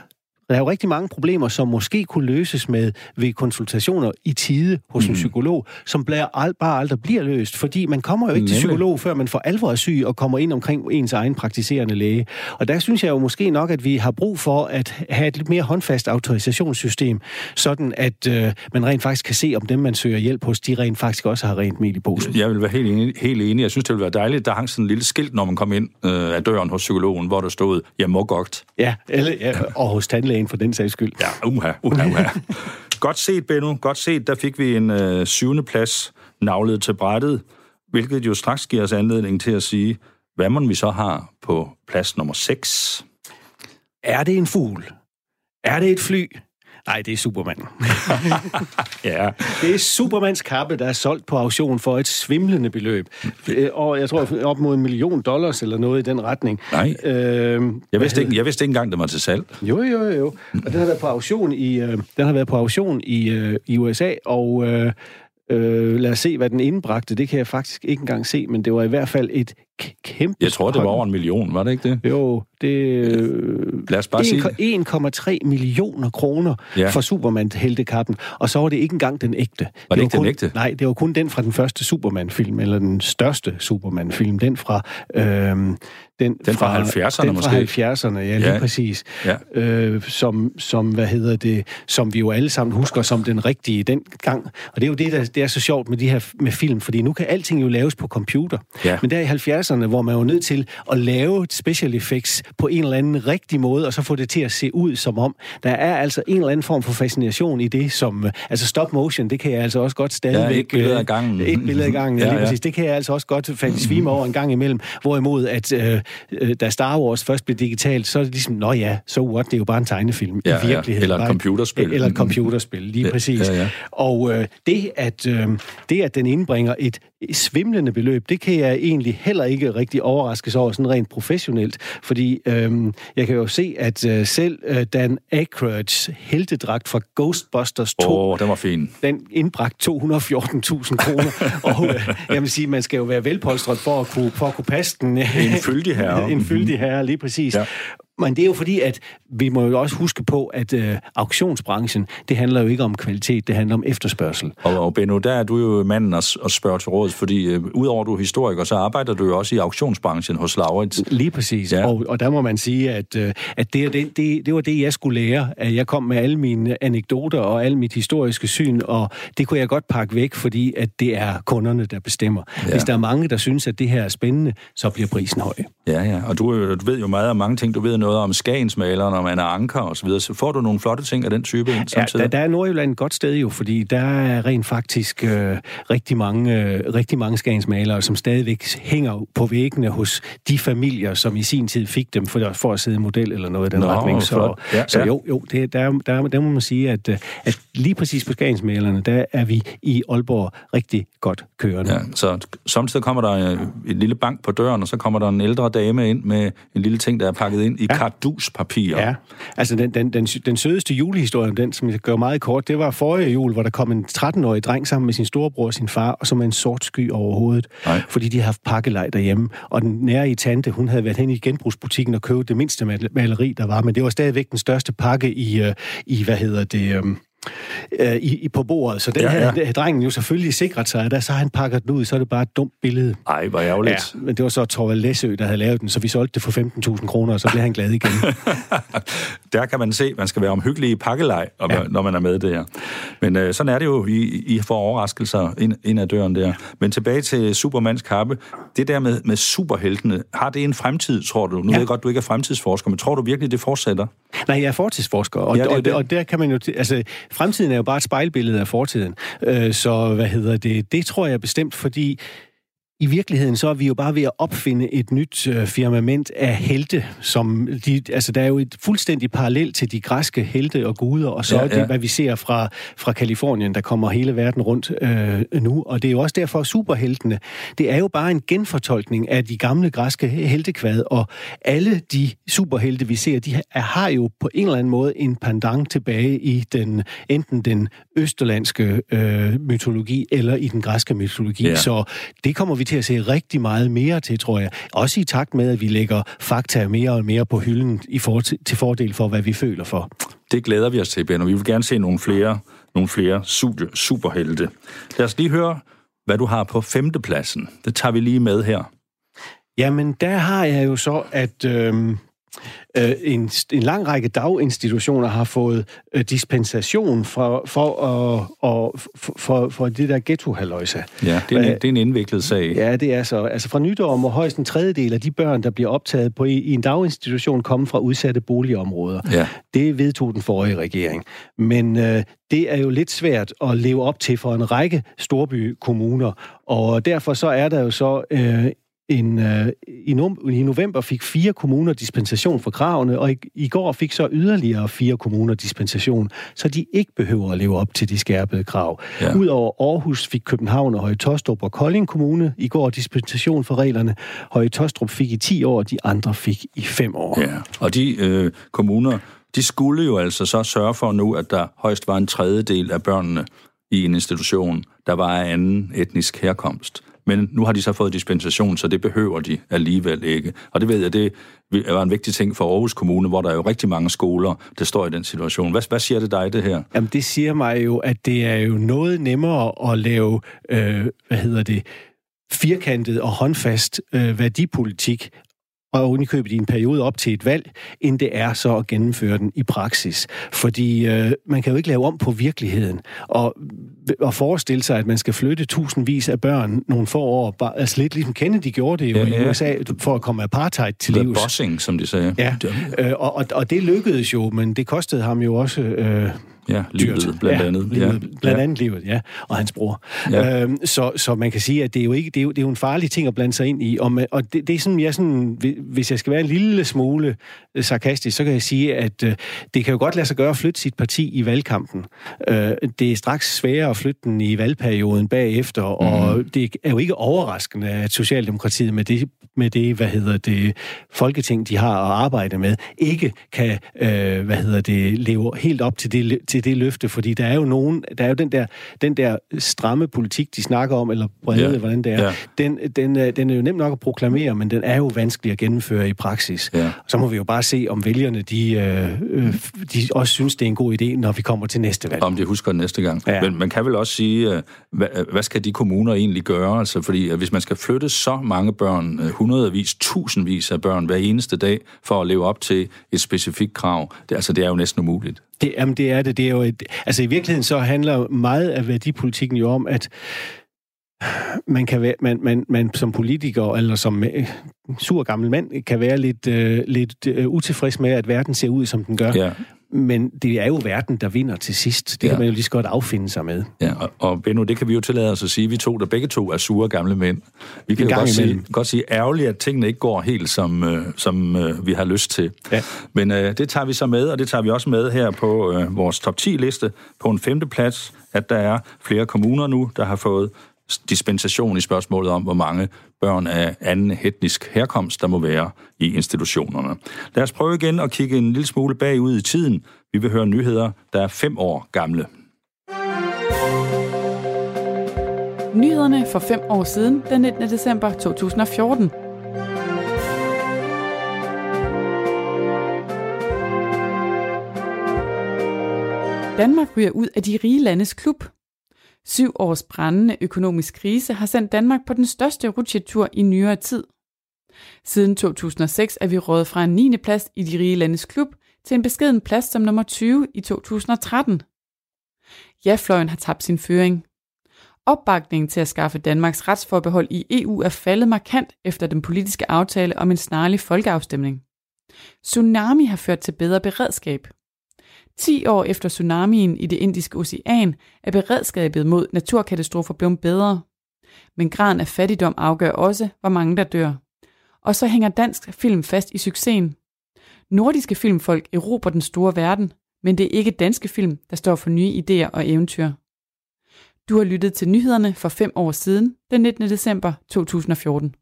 der er jo rigtig mange problemer, som måske kunne løses med ved konsultationer i tide hos mm. en psykolog, som bare aldrig bliver løst, fordi man kommer jo ikke Nemlig. til psykolog, før man for alvor er syg og kommer ind omkring ens egen praktiserende læge. Og der synes jeg jo måske nok, at vi har brug for at have et lidt mere håndfast autorisationssystem, sådan at øh, man rent faktisk kan se, om dem, man søger hjælp hos, de rent faktisk også har rent med i posen. Jeg vil være helt enig. Helt enig. Jeg synes, det ville være dejligt, der hang sådan en lille skilt, når man kom ind øh, af døren hos psykologen, hvor der stod, jeg må godt. Ja, eller, ja og hos tandlægen lægen for den sags skyld. Ja, uha, uha, uha. Godt set, Benno. Godt set. Der fik vi en øh, syvende plads navlet til brættet, hvilket jo straks giver os anledning til at sige, hvad man vi så har på plads nummer 6. Er det en fugl? Er det et fly? Nej, det er Superman. ja. Det er Supermans kappe, der er solgt på auktion for et svimlende beløb. Øh, Og jeg tror op mod en million dollars eller noget i den retning. Nej. Øh, Jeg vidste, ikke, jeg vidste ikke engang, det var til salg. Jo, jo, jo. Og den har været på auktion i, øh, den har været på auktion i, øh, i USA, og øh, øh, lad os se, hvad den indbragte. Det kan jeg faktisk ikke engang se, men det var i hvert fald et kæmpe... Jeg tror, det var over en million, var det ikke det? Jo, det... Øh, Lad os bare sige... 1,3 millioner kroner Ja. for Superman-heltekappen, og så var det ikke engang den ægte. Var det ikke den kun, ægte? Nej, det var kun den fra den første Superman-film, eller den største Superman-film, den fra... Øh, den, Den fra 70'erne den måske? fra 70'erne, ja, lige Ja. præcis. Ja. Øh, som, som, hvad hedder det, som vi jo alle sammen husker som den rigtige dengang. Og det er jo det, der det er så sjovt med de her med film, fordi nu kan alting jo laves på computer. Ja. Men der i 70'erne, hvor man var nødt til at lave special effects på en eller anden rigtig måde, og så få det til at se ud som om, der er altså en eller anden form for fascination i det, som... øh, Altså stop motion, det kan jeg altså også godt stadigvæk... et billede øh, ad gangen. Et billede ad gangen, ja, Ja, lige ja. præcis. Det kan jeg altså også godt i svime over en gang imellem. Hvorimod, at øh, øh, da Star Wars først blev digitalt, så er det ligesom, nå ja, so what, det er jo bare en tegnefilm Ja, i ja. virkeligheden. Eller et computerspil. Eller et computerspil, lige Ja, præcis. ja, ja. Og øh, det, at, øh, det, at den indbringer et svimlende beløb, det kan jeg egentlig heller ikke rigtig overraskes over sådan rent professionelt, fordi øh, jeg kan jo se, at øh, selv øh, Dan Aykroyds heltedragt fra Ghostbusters 2, Åh, oh, den var fin. den indbragt 214.000 kroner. og øh, jeg vil sige, man skal jo være velpolstret for at kunne, for at kunne passe den. En fyldig herre. en fyldig herre, lige præcis. Ja. Men det er jo fordi, at vi må jo også huske på, at øh, auktionsbranchen, det handler jo ikke om kvalitet, det handler om efterspørgsel. Og, og Benno, der er du jo manden at, at spørge til råds, fordi øh, udover du er historiker, så arbejder du jo også i auktionsbranchen hos Laurits. Lige præcis. Ja. Og, og der må man sige, at, øh, at det, det, det, det var det, jeg skulle lære. At jeg kom med alle mine anekdoter og alle mit historiske syn, og det kunne jeg godt pakke væk, fordi at det er kunderne, der bestemmer. Ja. Ja. Hvis der er mange, der synes, at det her er spændende, så bliver prisen høj. Ja, ja, og du, øh, du ved jo meget om mange ting. Du ved noget om skagensmaleren, om Anna Anker og så får du nogle flotte ting af den type ind Ja, samtidig? der, der er Nordjylland et godt sted jo, fordi der er rent faktisk øh, rigtig mange, øh, rigtig mange skagensmalere, som stadigvæk hænger på væggene hos de familier, som i sin tid fik dem for, for at sidde model eller noget i den Nå, retning. Så, flot. Ja, så ja. jo, jo det, der, der, der må man sige, at, øh, at lige præcis på skagensmalerne, der er vi i Aalborg rigtig godt kørende. Ja, så samtidig kommer der øh, et lille bank på døren, og så kommer der en ældre dame ind med en lille ting, der er pakket ind i ja. karduspapir. Ja, altså den, den, den, den sødeste julehistorie, den som jeg gør meget kort, det var forrige jul, hvor der kom en 13-årig dreng sammen med sin storebror og sin far, og så med en sort sky over hovedet, Nej. fordi de havde haft pakkelej derhjemme. Og den nære i tante, hun havde været hen i genbrugsbutikken og købt det mindste mal- maleri, der var, men det var stadigvæk den største pakke i, øh, i hvad hedder det... Øh, øh, i, i, på bordet. Så den Ja, her ja. drengen jo selvfølgelig sikret sig, og da så har han pakket den ud, så er det bare et dumt billede. Ej, hvor ærgerligt. Ja, men det var så Torvald Læsø, der havde lavet den, så vi solgte det for 15.000 kroner, og så blev han glad igen. Der kan man se, at man skal være omhyggelig i pakkelej, ja. Ja. når man er med der. Men øh, sådan er det jo, I, I får overraskelser ind, ind ad døren der. Men tilbage til Supermans kappe. Det der med, med superheltene, har det en fremtid, tror du? Nu ja. ved jeg godt, du ikke er fremtidsforsker, men tror du virkelig, det fortsætter? Nej, jeg er fortidsforsker, og, Ja, det er og, det. og der kan man jo... Altså, fremtiden er jo bare et spejlbillede af fortiden. Øh, så, hvad hedder det? Det tror jeg bestemt, fordi i virkeligheden så er vi jo bare ved at opfinde et nyt øh, firmament af helte, som de, altså der er jo et fuldstændig parallel til de græske helte og guder, og så Ja, ja, det, hvad vi ser fra, fra Kalifornien, der kommer hele verden rundt øh, nu. Og det er jo også derfor, at superheltene, det er jo bare en genfortolkning af de gamle græske heltekvad, og alle de superhelte, vi ser, de har- jo på en eller anden måde en pendant tilbage i den enten den østerlandske øh, mytologi eller i den græske mytologi. Ja. Så det kommer vi til at se rigtig meget mere til, tror jeg. Også i takt med, at vi lægger fakta mere og mere på hylden i for, til fordel for, hvad vi føler for. Det glæder vi os til, Ben, og vi vil gerne se nogle flere, nogle flere super, superhelte. Lad os lige høre, hvad du har på femtepladsen. Det tager vi lige med her. Jamen, der har jeg jo så, at øh, øh, en, en lang række daginstitutioner har fået øh, dispensation for, for, og, for, for, for det der ghetto -halløjsa. Ja, det er, en, Hvad- det er en indviklet sag. Ja, det er så. Altså fra nytår må højst en tredjedel af de børn, der bliver optaget på i, i en daginstitution, komme fra udsatte boligområder. Ja. Det vedtog den forrige regering. Men øh, det er jo lidt svært at leve op til for en række storbykommuner, og derfor så er der jo så øh, en, øh, i, no, i november fik fire kommuner dispensation for kravene, og i, i går fik så yderligere fire kommuner dispensation, så de ikke behøver at leve op til de skærpede krav. Ja. Udover Aarhus fik København og Høje Tostrup og Kolding Kommune i går dispensation for reglerne. Høje Tostrup fik i 10 år, de andre fik i 5 år. Ja, og de øh, kommuner, de skulle jo altså så sørge for nu, at der højst var en tredjedel af børnene i en institution, der var af anden etnisk herkomst. Men nu har de så fået dispensation, så det behøver de alligevel ikke. Og det ved jeg, det var en vigtig ting for Aarhus Kommune, hvor der er jo rigtig mange skoler, der står i den situation. Hvad, hvad siger det dig, det her? Jamen, det siger mig jo, at det er jo noget nemmere at lave, øh, hvad hedder det, firkantet og håndfast øh, værdipolitik, og ovenikøbet i en periode op til et valg, end det er så at gennemføre den i praksis. Fordi øh, man kan jo ikke lave om på virkeligheden. Og, og forestille sig, at man skal flytte tusindvis af børn nogle få år, bare, altså lidt ligesom Kennedy gjorde det jo ja, ja. i USA, for at komme apartheid til livs. Bossing, som de sagde. Ja, øh, og, og, og det lykkedes jo, men det kostede ham jo også... Øh, Ja, livet dyrt. blandt ja, andet. Livet, ja. Blandt andet livet, ja. Og hans bror. Ja. Øhm, så, så man kan sige, at det er jo ikke det er jo, det er jo en farlig ting at blande sig ind i. Og, med, og det, det er sådan, jeg sådan, hvis jeg skal være en lille smule øh, sarkastisk, så kan jeg sige, at øh, det kan jo godt lade sig gøre at flytte sit parti i valgkampen. Øh, det er straks sværere at flytte den i valgperioden bagefter, mm. og det er jo ikke overraskende, at Socialdemokratiet med det, med det hvad hedder det, folketing, de har at arbejde med, ikke kan, øh, hvad hedder det, leve helt op til det, til det løfte, fordi der er jo nogen, der er jo den der, den der stramme politik, de snakker om, eller brede, ja. hvordan det er, ja. den, den, den er jo nem nok at proklamere, men den er jo vanskelig at gennemføre i praksis. Ja. Så må vi jo bare se, om vælgerne, de, øh, de også synes, det er en god idé, når vi kommer til næste valg. Om de husker næste gang. Ja. Men man kan vel også sige, øh, hvad, hvad skal de kommuner egentlig gøre? Altså, fordi hvis man skal flytte så mange børn, øh, hundredvis, tusindvis af børn hver eneste dag, for at leve op til et specifikt krav, det, altså, det er jo næsten umuligt. Det, jamen, det er det. det er jo et, altså, i virkeligheden så handler meget af værdipolitikken jo om, at man kan være, man, man, man som politiker eller som øh, sur gammel mand kan være lidt, øh, lidt øh, utilfreds med, at verden ser ud, som den gør. Ja. Men det er jo verden, der vinder til sidst. Det ja. kan man jo lige så godt affinde sig med. Ja, og, og Benno, det kan vi jo tillade os at sige. Vi to, der begge to er sure gamle mænd. Vi kan jo godt sige, godt sige ærgerligt, at tingene ikke går helt, som, uh, som uh, vi har lyst til. Ja. Men uh, det tager vi så med, og det tager vi også med her på uh, vores top 10-liste på en femte plads, at der er flere kommuner nu, der har fået dispensation i spørgsmålet om, hvor mange børn af anden etnisk herkomst, der må være i institutionerne. Lad os prøve igen at kigge en lille smule bagud i tiden. Vi vil høre nyheder, der er fem år gamle. Nyhederne for fem år siden, den 19. december 2014. Danmark ryger ud af de rige landes klub. Syv års brændende økonomisk krise har sendt Danmark på den største rutsjetur i nyere tid. Siden 2006 er vi rådet fra en 9. plads i de rige landes klub til en beskeden plads som nummer 20 i 2013. Ja-fløjen har tabt sin føring. Opbakningen til at skaffe Danmarks retsforbehold i EU er faldet markant efter den politiske aftale om en snarlig folkeafstemning. Tsunami har ført til bedre beredskab. 10 år efter tsunamien i det indiske ocean er beredskabet mod naturkatastrofer blevet bedre. Men graden af fattigdom afgør også, hvor mange der dør. Og så hænger dansk film fast i succesen. Nordiske filmfolk erobrer den store verden, men det er ikke danske film, der står for nye idéer og eventyr. Du har lyttet til nyhederne for fem år siden, den 19. december 2014.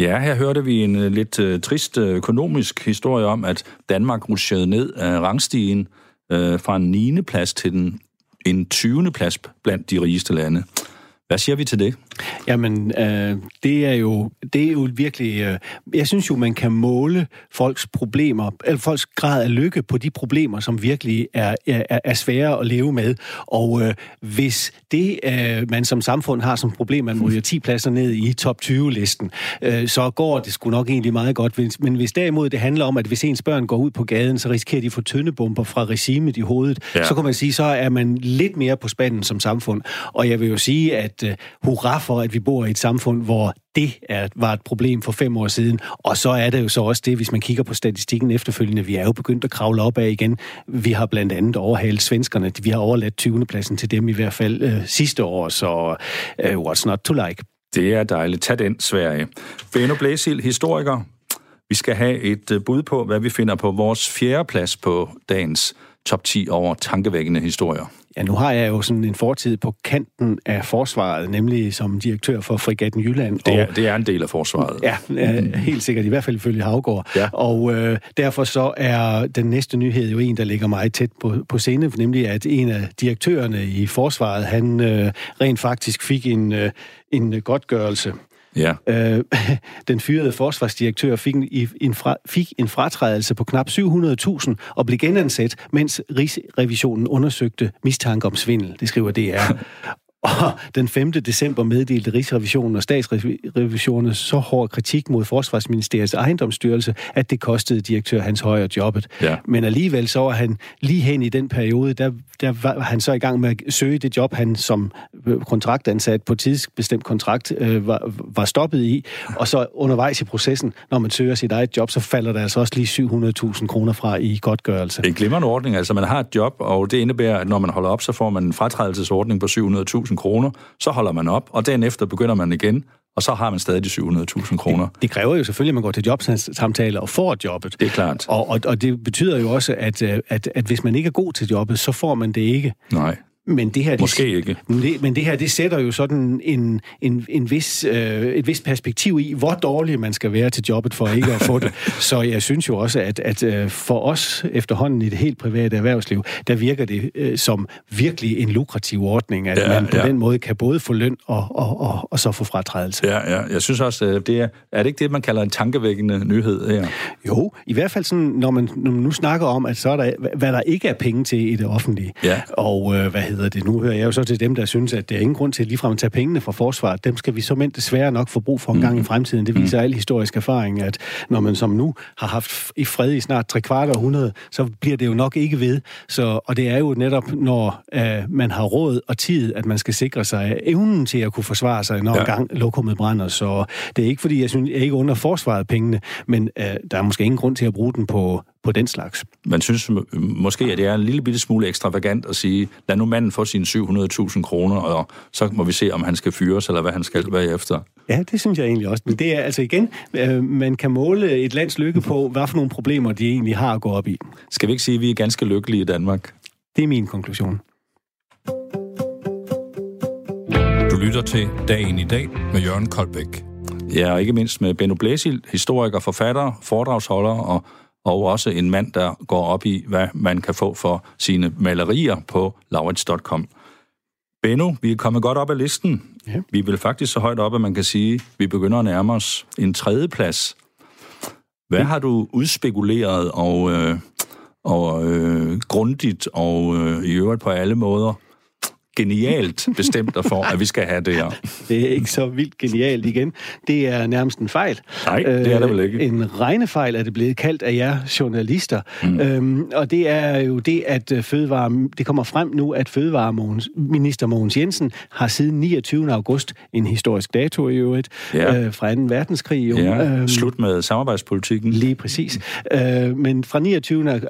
Ja, her hørte vi en uh, lidt uh, trist uh, økonomisk historie om, at Danmark rutsjede ned af rangstigen uh, fra en 9. plads til den, en 20. plads blandt de rigeste lande. Hvad siger vi til det? Jamen, øh, det, er jo, det er jo virkelig... Øh, jeg synes jo, man kan måle folks problemer, eller folks grad af lykke på de problemer, som virkelig er, er, er svære at leve med. Og øh, hvis det, øh, man som samfund har som problem, man ryger 10 pladser ned i top 20-listen, øh, så går det sgu nok egentlig meget godt. Men hvis derimod det handler om, at hvis ens børn går ud på gaden, så risikerer de at få tøndebomber fra regimet i hovedet, ja. så kan man sige, så er man lidt mere på spanden som samfund. Og jeg vil jo sige, at øh, hurra for, at vi bor i et samfund, hvor det er, var et problem for fem år siden. Og så er det jo så også det, hvis man kigger på statistikken efterfølgende, vi er jo begyndt at kravle op af igen. Vi har blandt andet overhalet svenskerne. Vi har overladt 20. pladsen til dem i hvert fald øh, sidste år, så øh, what's not to like? Det er dejligt. Tag den, Sverige. Benno Blæsil, historiker. Vi skal have et øh, bud på, hvad vi finder på vores fjerde plads på dagens top 10 over tankevækkende historier. Ja, nu har jeg jo sådan en fortid på kanten af forsvaret, nemlig som direktør for Frigatten Jylland. Det er, og, det er en del af forsvaret. Ja, helt sikkert, i hvert fald ifølge Havgård. Ja. Og øh, derfor så er den næste nyhed jo en, der ligger meget tæt på, på scene, nemlig at en af direktørerne i forsvaret, han øh, rent faktisk fik en, øh, en godtgørelse Ja. Øh, den fyrede forsvarsdirektør fik en, en, fra, fik en fratrædelse på knap 700.000 og blev genansat, mens Rigsrevisionen undersøgte mistanke om svindel. Det skriver DR. Og den 5. december meddelte Rigsrevisionen og statsrevisionen så hård kritik mod Forsvarsministeriets ejendomsstyrelse, at det kostede direktør Hans Højer jobbet. Ja. Men alligevel så var han lige hen i den periode, der, der var han så i gang med at søge det job, han som øh, kontraktansat på tidsbestemt kontrakt øh, var, var stoppet i. Og så undervejs i processen, når man søger sit eget job, så falder der altså også lige 700.000 kroner fra i godtgørelse. Det en glimrende ordning. Altså man har et job, og det indebærer, at når man holder op, så får man en fratrædelsesordning på 700.000 kroner, så holder man op, og dagen efter begynder man igen, og så har man stadig de 700.000 kroner. Det, det kræver jo selvfølgelig, at man går til jobsamtaler og får jobbet. Det er klart. Og, og, og det betyder jo også, at, at, at hvis man ikke er god til jobbet, så får man det ikke. Nej. Men det her, Måske det, ikke. Men det, men det her, det sætter jo sådan en, en, en vis, øh, et vis perspektiv i, hvor dårlig man skal være til jobbet for ikke at få det. Så jeg synes jo også, at, at øh, for os efterhånden i det helt private erhvervsliv, der virker det øh, som virkelig en lukrativ ordning, at ja, man på ja. den måde kan både få løn og, og, og, og så få fratrædelse. Ja, ja. Jeg synes også, øh, det er, er det ikke det, man kalder en tankevækkende nyhed her? Jo, i hvert fald sådan, når man, når man nu snakker om, at så er der, hvad der ikke er penge til i det offentlige. Ja. Og øh, hvad hedder det? Nu hører jeg jo så til dem, der synes, at det er ingen grund til at ligefrem at tage pengene fra forsvaret. Dem skal vi så mænd desværre nok få brug for en mm. gang i fremtiden. Det viser mm. al historisk erfaring, at når man som nu har haft i fred i snart tre kvart århundrede, så bliver det jo nok ikke ved. Så, og det er jo netop, når øh, man har råd og tid, at man skal sikre sig evnen til at kunne forsvare sig, når ja. gang lokummet brænder. Så det er ikke, fordi jeg synes, jeg ikke under forsvaret pengene, men øh, der er måske ingen grund til at bruge den på på den slags. Man synes måske, at det er en lille bitte smule ekstravagant at sige, lad nu manden få sine 700.000 kroner, og så må vi se, om han skal fyres, eller hvad han skal være efter. Ja, det synes jeg egentlig også. Men det er altså igen, øh, man kan måle et lands lykke på, hvad for nogle problemer de egentlig har at gå op i. Skal vi ikke sige, at vi er ganske lykkelige i Danmark? Det er min konklusion. Du lytter til Dagen i dag med Jørgen Koldbæk. Ja, og ikke mindst med Benno Blæsil, historiker, forfatter, foredragsholder og og også en mand, der går op i, hvad man kan få for sine malerier på laurits.com. Benno, vi er kommet godt op ad listen. Ja. Vi vil faktisk så højt op, at man kan sige, at vi begynder at nærme os en tredje plads. Hvad har du udspekuleret og, øh, og øh, grundigt og øh, i øvrigt på alle måder genialt bestemt dig for, at vi skal have det her. Det er ikke så vildt genialt igen. Det er nærmest en fejl. Nej, det er det vel ikke. Øh, en regnefejl er det blevet kaldt af jer journalister. Mm. Øhm, og det er jo det, at øh, fødevare, det kommer frem nu, at fødevareminister Mogens Jensen har siden 29. august, en historisk dato i øvrigt, ja. øh, fra 2. verdenskrig. Jo, ja. øhm, Slut med samarbejdspolitikken. Lige præcis. Øh, men fra 29.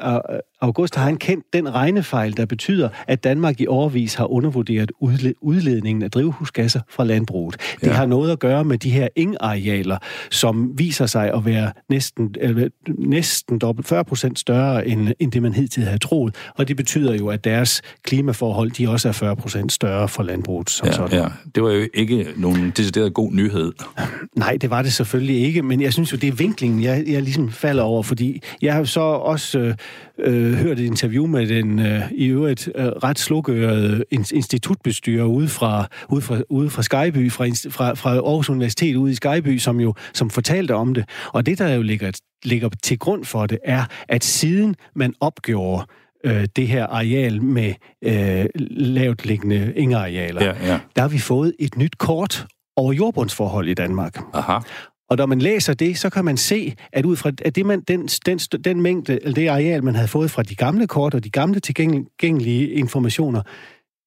august har han kendt den regnefejl, der betyder, at Danmark i årvis har undervurderet udledningen af drivhusgasser fra landbruget. Det ja. har noget at gøre med de her ingarealer, som viser sig at være næsten, eller, næsten dobbelt 40 procent større, end, end det man hidtil havde troet. Og det betyder jo, at deres klimaforhold, de også er 40 procent større for landbruget. Som ja, sådan. ja, det var jo ikke nogen decideret god nyhed. Nej, det var det selvfølgelig ikke, men jeg synes jo, det er vinklingen, jeg, jeg ligesom falder over, fordi jeg har så også øh, øh, hørt et interview med den øh, i øvrigt øh, ret slukørede institutbestyrer ude fra, ude fra, ude fra Skyby, fra, fra, fra Aarhus Universitet ude i Skyby, som jo som fortalte om det. Og det, der jo ligger, ligger til grund for det, er, at siden man opgjorde øh, det her areal med øh, lavt liggende ingearealer, ja, ja. der har vi fået et nyt kort over jordbundsforhold i Danmark. Aha. Og når man læser det, så kan man se, at ud fra at det, man, den, den, den mængde, eller det areal, man havde fået fra de gamle kort og de gamle tilgængelige informationer,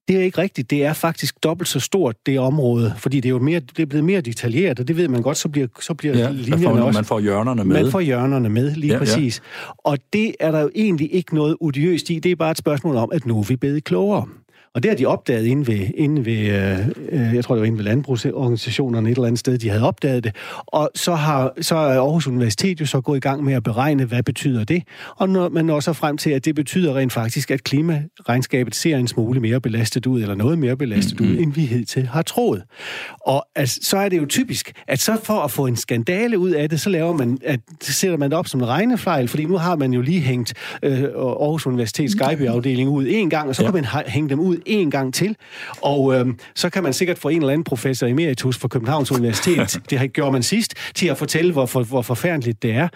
Det er ikke rigtigt. Det er faktisk dobbelt så stort, det område, fordi det er jo mere, det er blevet mere detaljeret, og det ved man godt, så bliver, så bliver ja, linjerne får, også... Man får hjørnerne med. Man får hjørnerne med, lige ja, præcis. Ja. Og det er der jo egentlig ikke noget odiøst i. Det er bare et spørgsmål om, at nu er vi blevet klogere. Og det har de opdaget inde ved, inde ved øh, øh, jeg tror det var inde ved landbrugsorganisationerne et eller andet sted, de havde opdaget det. Og så har så er Aarhus Universitet jo så gået i gang med at beregne, hvad betyder det. Og når man når så frem til, at det betyder rent faktisk, at klimaregnskabet ser en smule mere belastet ud, eller noget mere belastet mm-hmm. ud, end vi hidtil har troet. Og altså, så er det jo typisk, at så for at få en skandale ud af det, så laver man, at sætter man det op som en regnefejl, fordi nu har man jo lige hængt øh, Aarhus Universitets Skype-afdeling ud en gang, og så ja. kan man hænge dem ud en gang til. Og øh, så kan man sikkert få en eller anden professor emeritus fra Københavns Universitet, det har gjort man sidst, til at fortælle, hvor, hvor, hvor forfærdeligt det er.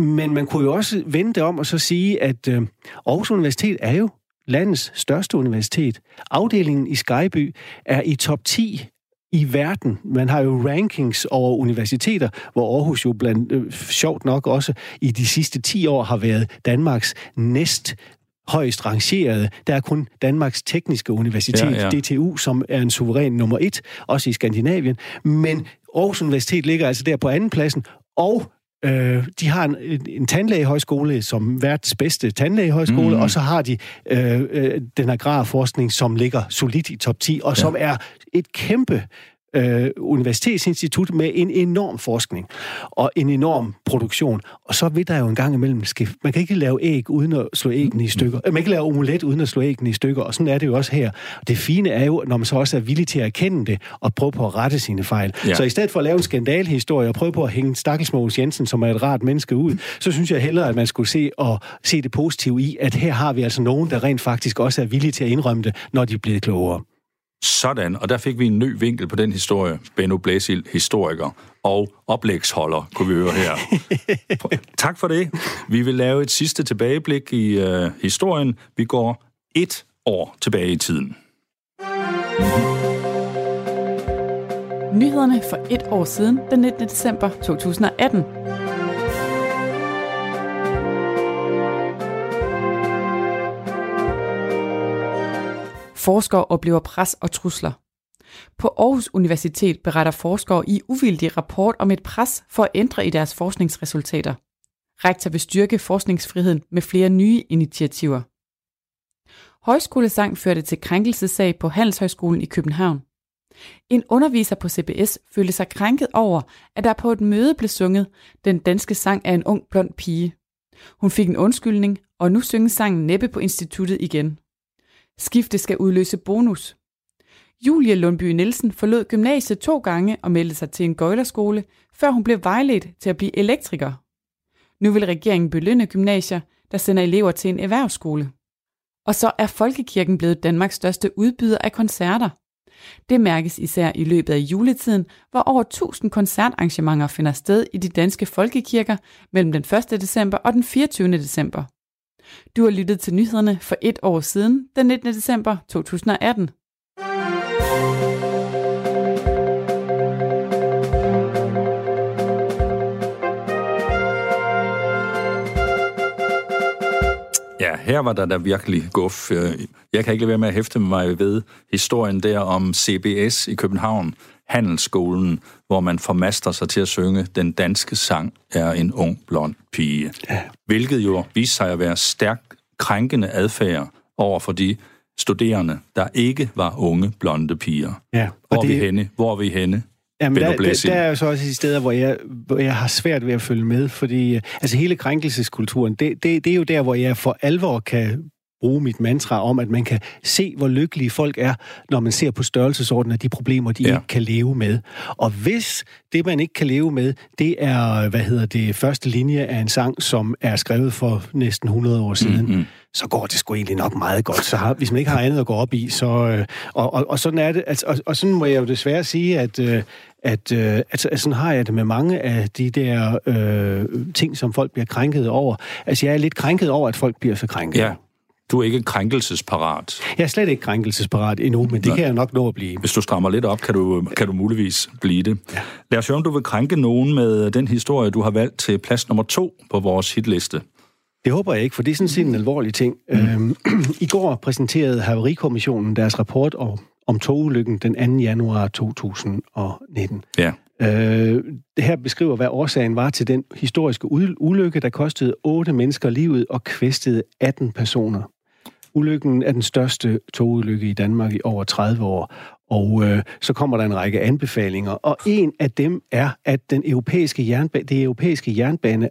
Men man kunne jo også vende det om og så sige, at øh, Aarhus Universitet er jo landets største universitet. Afdelingen i Skyby er i top 10 i verden. Man har jo rankings over universiteter, hvor Aarhus jo blandt øh, sjovt nok også i de sidste 10 år har været Danmarks næst højst rangerede. Der er kun Danmarks Tekniske Universitet, ja, ja. DTU, som er en suveræn nummer et, også i Skandinavien. Men Aarhus Universitet ligger altså der på anden pladsen, og Øh, de har en, en tandlægehøjskole som verdens bedste tandlægehøjskole, mm. og så har de øh, øh, den agrarforskning, som ligger solidt i top 10, og ja. som er et kæmpe øh, universitetsinstitut med en enorm forskning og en enorm produktion. Og så vil der jo en gang imellem skift. Man kan ikke lave æg uden at slå æggene i stykker. Man kan ikke lave omelet uden at slå æggene i stykker, og sådan er det jo også her. Det fine er jo, når man så også er villig til at erkende det og prøve på at rette sine fejl. Ja. Så i stedet for at lave en skandalhistorie og prøve på at hænge Stakkels Mogens Jensen, som er et rart menneske ud, så synes jeg hellere, at man skulle se og se det positive i, at her har vi altså nogen, der rent faktisk også er villige til at indrømme det, når de er blevet klogere. Sådan, og der fik vi en ny vinkel på den historie. Benno Blæsil, historiker og oplægsholder, kunne vi høre her. tak for det. Vi vil lave et sidste tilbageblik i uh, historien. Vi går et år tilbage i tiden. Nyhederne for et år siden, den 19. december 2018. Forskere oplever pres og trusler. På Aarhus Universitet beretter forskere i uvildig rapport om et pres for at ændre i deres forskningsresultater. Rektor vil styrke forskningsfriheden med flere nye initiativer. Højskolesang førte til krænkelsesag på Handelshøjskolen i København. En underviser på CBS følte sig krænket over, at der på et møde blev sunget Den danske sang af en ung blond pige. Hun fik en undskyldning, og nu synges sangen næppe på instituttet igen. Skifte skal udløse bonus. Julie Lundby Nielsen forlod gymnasiet to gange og meldte sig til en gøjlerskole, før hun blev vejledt til at blive elektriker. Nu vil regeringen belønne gymnasier, der sender elever til en erhvervsskole. Og så er Folkekirken blevet Danmarks største udbyder af koncerter. Det mærkes især i løbet af juletiden, hvor over 1000 koncertarrangementer finder sted i de danske folkekirker mellem den 1. december og den 24. december. Du har lyttet til nyhederne for et år siden, den 19. december 2018. Ja, her var der da virkelig guf. Øh, jeg kan ikke lade være med at hæfte mig ved historien der om CBS i København, handelsskolen, hvor man formaster sig til at synge Den danske sang er en ung blond pige. Ja. Hvilket jo viser sig at være stærkt krænkende adfærd over for de studerende, der ikke var unge blonde piger. Ja, hvor, det... er vi henne? hvor er vi henne? Jamen, der, der, der er jo så også i steder, hvor jeg, hvor jeg har svært ved at følge med, fordi altså hele krænkelseskulturen, det, det, det er jo der, hvor jeg for alvor kan bruge mit mantra om, at man kan se, hvor lykkelige folk er, når man ser på størrelsesordenen af de problemer, de ja. ikke kan leve med. Og hvis det, man ikke kan leve med, det er, hvad hedder det, første linje af en sang, som er skrevet for næsten 100 år siden, mm-hmm. så går det sgu egentlig nok meget godt. Så har, hvis man ikke har andet at gå op i, så... Øh, og, og, og sådan er det. Altså, og, og sådan må jeg jo desværre sige, at... Øh, at, øh, at, at sådan har jeg det med mange af de der øh, ting, som folk bliver krænket over. Altså, jeg er lidt krænket over, at folk bliver så krænket. Ja. Du er ikke krænkelsesparat. Jeg er slet ikke krænkelsesparat endnu, men det Nå. kan jeg nok nå at blive. Hvis du strammer lidt op, kan du, kan du muligvis blive det. Ja. Lad os høre, om du vil krænke nogen med den historie, du har valgt til plads nummer to på vores hitliste. Det håber jeg ikke, for det er sådan set en alvorlig ting. Mm. Øhm, I går præsenterede Haverikommissionen deres rapport om, om togulykken den 2. januar 2019. Ja. Øh, det her beskriver, hvad årsagen var til den historiske ulykke, der kostede 8 mennesker livet og kvæstede 18 personer. Ulykken er den største togulykke i Danmark i over 30 år, og øh, så kommer der en række anbefalinger, og en af dem er, at den europæiske jernbane, det europæiske jernbane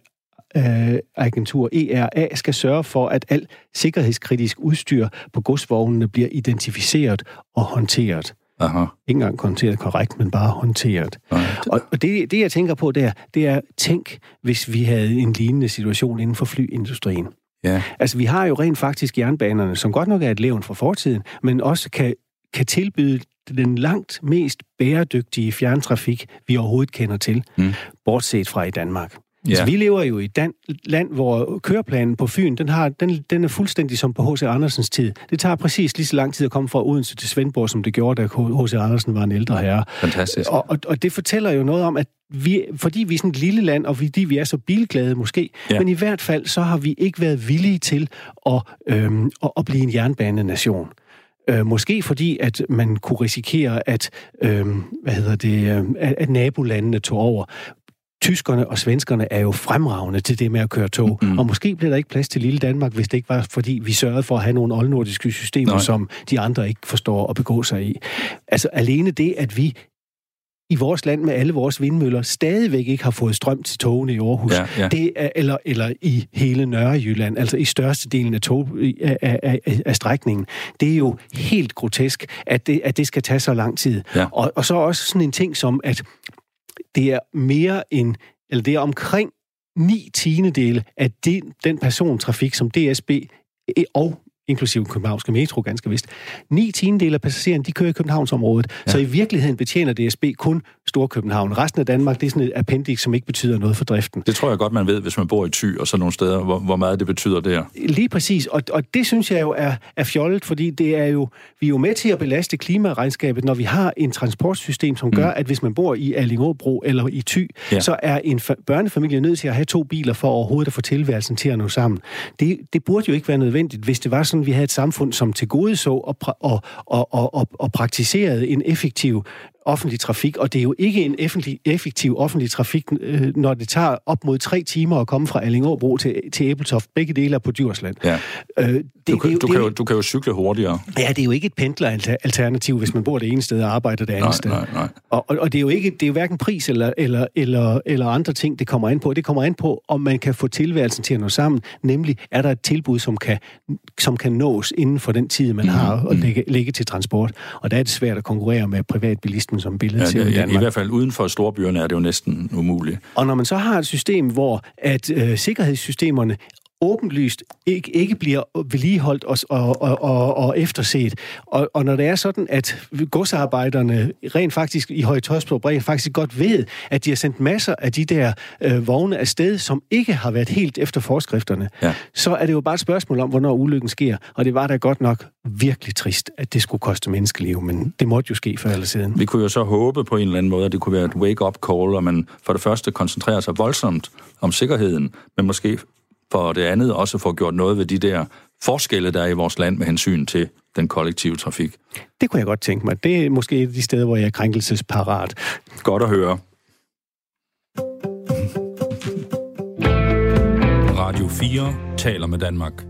øh, agentur ERA skal sørge for, at alt sikkerhedskritisk udstyr på godsvognene bliver identificeret og håndteret. Aha. Ikke engang håndteret korrekt, men bare håndteret. Nej, Og, og det, det, jeg tænker på der, det er, tænk, hvis vi havde en lignende situation inden for flyindustrien. Ja. Altså, vi har jo rent faktisk jernbanerne, som godt nok er et levn fra fortiden, men også kan, kan tilbyde den langt mest bæredygtige fjerntrafik, vi overhovedet kender til, Mm. bortset fra i Danmark. Ja. Altså, vi lever jo i et land, hvor køreplanen på Fyn, den, har, den, den er fuldstændig som på H.C. Andersens tid. Det tager præcis lige så lang tid at komme fra Odense til Svendborg, som det gjorde, da H.C. Andersen var en ældre herre. Fantastisk. Og, og, og det fortæller jo noget om, at vi, fordi vi er sådan et lille land, og fordi vi er så bilglade måske, Ja. men i hvert fald så har vi ikke været villige til at, øhm, at, at blive en jernbanenation. Øh, måske fordi, at man kunne risikere, at, øhm, hvad hedder det, øh, at, at nabolandene tog over. Tyskerne og svenskerne er jo fremragende til det med at køre tog, Mm. og måske bliver der ikke plads til lille Danmark, hvis det ikke var, fordi vi sørgede for at have nogle oldnordiske systemer, Nej. Som de andre ikke forstår at begå sig i. Altså alene det, at vi i vores land med alle vores vindmøller stadigvæk ikke har fået strøm til togene i Aarhus. Ja, ja. Det er, eller, eller i hele Nørrejylland, altså i størstedelen af, tog, af, af, af, af strækningen. Det er jo helt grotesk, at det, at det skal tage så lang tid. Ja. Og, og så også sådan en ting som, at det er mere end, eller det er omkring 9 tiendedele af den, den persontrafik, som DSB og inklusive Københavnske Metro, ganske vist. 9 tiendedele af passagererne, de kører i Københavnsområdet. Ja. Så i virkeligheden betjener DSB kun Storkøbenhavn. Resten af Danmark, det er sådan et appendix, som ikke betyder noget for driften. Det tror jeg godt, man ved, hvis man bor i Thy og sådan nogle steder, hvor, hvor meget det betyder der. Lige præcis, og, og det synes jeg jo er, er fjollet, fordi det er jo, vi er jo med til at belaste klimaregnskabet, når vi har en transportsystem, som gør, at hvis man bor i Allingåbro eller i Thy, Ja. så er en fa- børnefamilie nødt til at have to biler for overhovedet at få tilværelsen til at nå sammen. Det, det burde jo ikke være nødvendigt, hvis det var sådan, vi havde et samfund, som til gode så og, og, og, og, og, og praktiserede en effektiv offentlig trafik, og det er jo ikke en effektiv, effektiv offentlig trafik, øh, når det tager op mod tre timer at komme fra Allingåbro til, til Æbeltoft. Begge dele er på Djursland. Ja. Øh, det, Du, kan, det, jo- du, det, kan jo, du kan jo cykle hurtigere. Ja, det er jo ikke et pendleralternativ, hvis man bor det ene sted og arbejder det andet Nej, sted. nej, nej. Og, og, og det er jo ikke, det er jo hverken pris eller, eller, eller, eller andre ting, det kommer an på. Det kommer an på, om man kan få tilværelsen til at nå sammen. Nemlig, er der et tilbud, som kan, som kan nås inden for den tid, man har at lægge, lægge til transport. Og der er det svært at konkurrere med privatbilismen som billede Ja, til i det, I Danmark. hvert fald uden for storbyerne er det jo næsten umuligt. Og når man så har et system, hvor at øh, sikkerhedssystemerne åbenlyst ikke, ikke bliver vedligeholdt og, og, og, og, og efterset. Og, og når det er sådan, at godsarbejderne rent faktisk i Høje-Tøjsborg rent faktisk godt ved, at de har sendt masser af de der øh, vogne afsted, som ikke har været helt efter forskrifterne, Ja. så er det jo bare et spørgsmål om, hvornår ulykken sker. Og det var da godt nok virkelig trist, at det skulle koste menneskeliv, men det måtte jo ske før eller siden. Vi kunne jo så håbe på en eller anden måde, at det kunne være et wake-up call, og man for det første koncentrerer sig voldsomt om sikkerheden, men måske for det andet også få gjort noget ved de der forskelle, der er i vores land med hensyn til den kollektive trafik. Det kunne jeg godt tænke mig. Det er måske et af de steder, hvor jeg er krænkelsesparat. Godt at høre. Radio 4 taler med Danmark.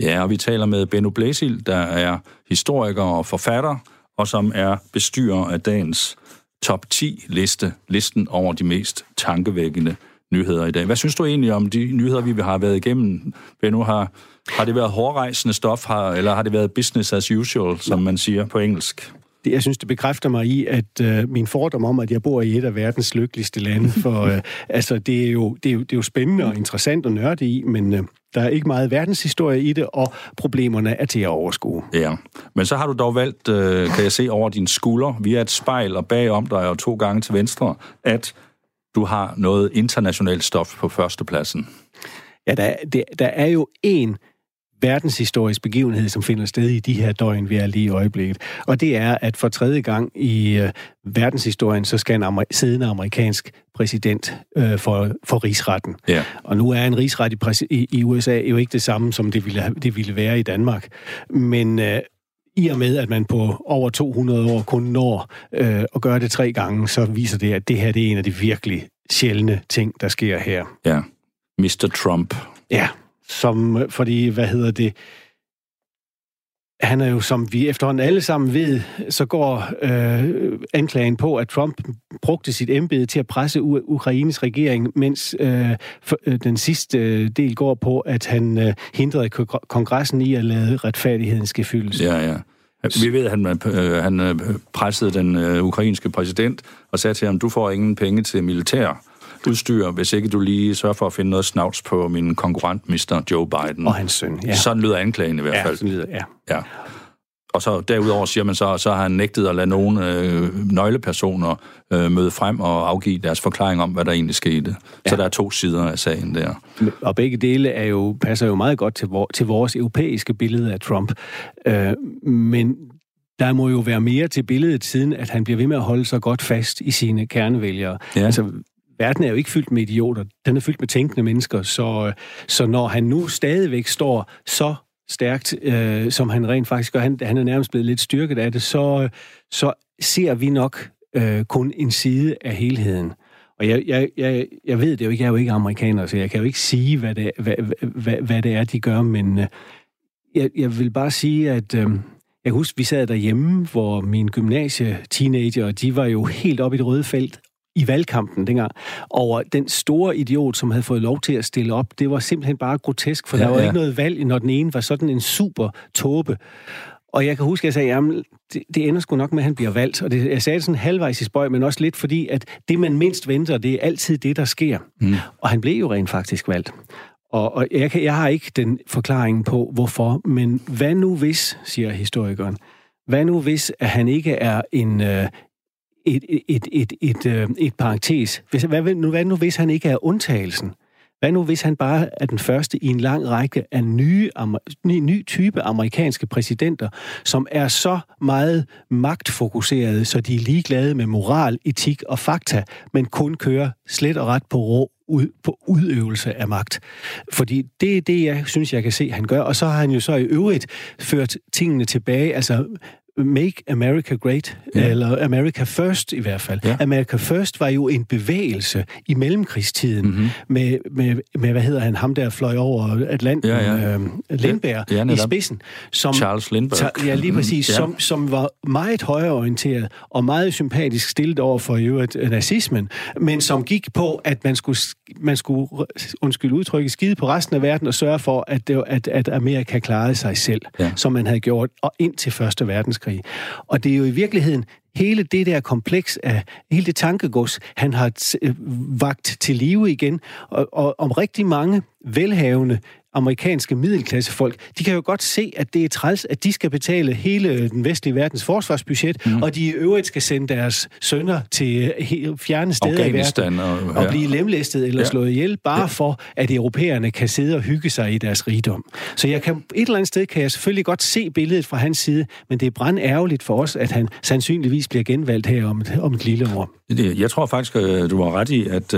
Ja, og vi taler med Benno Blæsil, der er historiker og forfatter, og som er bestyrer af dagens top 10 liste, listen over de mest tankevækkende nyheder i dag. Hvad synes du egentlig om de nyheder, vi har været igennem? Benno, har, har det været hårdrejsende stof, har, eller har det været business as usual, som man siger på engelsk? Det, jeg synes, det bekræfter mig i, at øh, min fordom om, at jeg bor i et af verdens lykkeligste lande, for øh, altså, det, er jo, det, er jo, det er jo spændende og interessant at nørde i, men øh, der er ikke meget verdenshistorie i det, og problemerne er til at overskue. Ja, men så har du dog valgt, øh, kan jeg se over din skulder, via et spejl og bagom dig og to gange til venstre, at du har noget internationalt stof på førstepladsen. Ja, der, det, der er jo en verdenshistorisk begivenhed, som finder sted i de her døgn, vi er lige i øjeblikket. Og det er, at for tredje gang i øh, verdenshistorien, så skal en amer- siddende amerikansk præsident øh, for, for rigsretten. Ja. Og nu er en rigsret i, i, i USA jo ikke det samme, som det ville, det ville være i Danmark. Men øh, i og med, at man på over 200 år kun når øh, at gøre det tre gange, så viser det, at det her det er en af de virkelig sjældne ting, der sker her. Ja. Mr. Trump. Ja, som, fordi, hvad hedder det, han er jo, som vi efterhånden alle sammen ved, så går øh, anklagen på, at Trump brugte sit embede til at presse U- Ukraines regering, mens øh, for, øh, den sidste øh, del går på, at han øh, hindrede k- kongressen i at lade retfærdigheden skal fyldes. Ja, ja. Vi ved, at han, øh, han øh, pressede den øh, ukrainske præsident og sagde til ham, du får ingen penge til militær udstyr, hvis ikke du lige sørger for at finde noget snavs på min konkurrent, Mr. Joe Biden. Og hans søn, ja. Sådan lyder anklagen i hvert Ja, fald. sådan lyder, ja. Ja. Og så derudover siger man så, så har han nægtet at lade nogle øh, nøglepersoner øh, møde frem og afgive deres forklaring om, hvad der egentlig skete. Ja. Så der er to sider af sagen der. Og begge dele er jo, passer jo meget godt til, vor, til vores europæiske billede af Trump. Øh, men der må jo være mere til billedet, siden at han bliver ved med at holde sig godt fast i sine kernevælgere. Ja. Altså, verden er jo ikke fyldt med idioter. Den er fyldt med tænkende mennesker. Så, øh, så når han nu stadigvæk står så stærkt, øh, som han rent faktisk gør, han, han er nærmest blevet lidt styrket af det, så, øh, så ser vi nok øh, kun en side af helheden. Og jeg, jeg, jeg, jeg ved det jo ikke, jeg er jo ikke amerikaner, så jeg kan jo ikke sige, hvad det, hvad, hvad, hvad det er, de gør, men øh, jeg, jeg vil bare sige, at øh, jeg husker, vi sad derhjemme, hvor min gymnasie-teenager, de var jo helt oppe i det røde felt i valgkampen dengang, over den store idiot, som havde fået lov til at stille op. Det var simpelthen bare grotesk, for ja, der var ja. ikke noget valg, når den ene var sådan en super tåbe. Og jeg kan huske, at jeg sagde, jamen, det, det ender sgu nok med, at han bliver valgt. Og det, jeg sagde det sådan halvvejs i spøj, men også lidt fordi, at det, man mindst venter, det er altid det, der sker. Mm. Og han blev jo rent faktisk valgt. Og, og jeg, kan, jeg har ikke den forklaring på, hvorfor, men hvad nu hvis, siger historikeren, hvad nu hvis, at han ikke er en, øh, et, et, et, et, et, øh, et parentes? Hvis, hvad, nu, hvad nu hvis han ikke er undtagelsen? Hvad nu, hvis han bare er den første i en lang række af nye, ny, ny type amerikanske præsidenter, som er så meget magtfokuserede, så de er ligeglade med moral, etik og fakta, men kun kører slet og ret på rå ud, på udøvelse af magt. Fordi det er det, jeg synes, jeg kan se, han gør. Og så har han jo så i øvrigt ført tingene tilbage, altså Make America Great, ja. eller America First i hvert fald. Ja. America First var jo en bevægelse i mellemkrigstiden mm-hmm. med, med, med, hvad hedder han, ham der fløj over Atlanten, ja, ja. Øh, Lindbergh ja, ja, i spidsen. Som, Charles Lindbergh. Ta, ja, lige præcis. ja. Som, som var meget højreorienteret og meget sympatisk stillet over for jo at nazismen, men som gik på, at man skulle, man skulle undskyld udtrykket, skide på resten af verden og sørge for, at, det, at, at Amerika klarede sig selv, ja. som man havde gjort, og indtil Første Verdenskrig. Og det er jo i virkeligheden hele det der kompleks af hele det tankegods, han har vagt til live igen, og, og om rigtig mange velhavende amerikanske middelklassefolk, de kan jo godt se, at det er træls, at de skal betale hele den vestlige verdens forsvarsbudget, mm. og de i øvrigt skal sende deres sønner til fjerne steder i verden og, ja. og blive lemlæstet eller ja. slået ihjel, bare ja. for, at europæerne kan sidde og hygge sig i deres rigdom. Så jeg kan, et eller andet sted kan jeg selvfølgelig godt se billedet fra hans side, men det er brand ærgerligt for os, at han sandsynligvis bliver genvalgt her om et, om et lille år. Jeg tror faktisk, at du har ret i, at,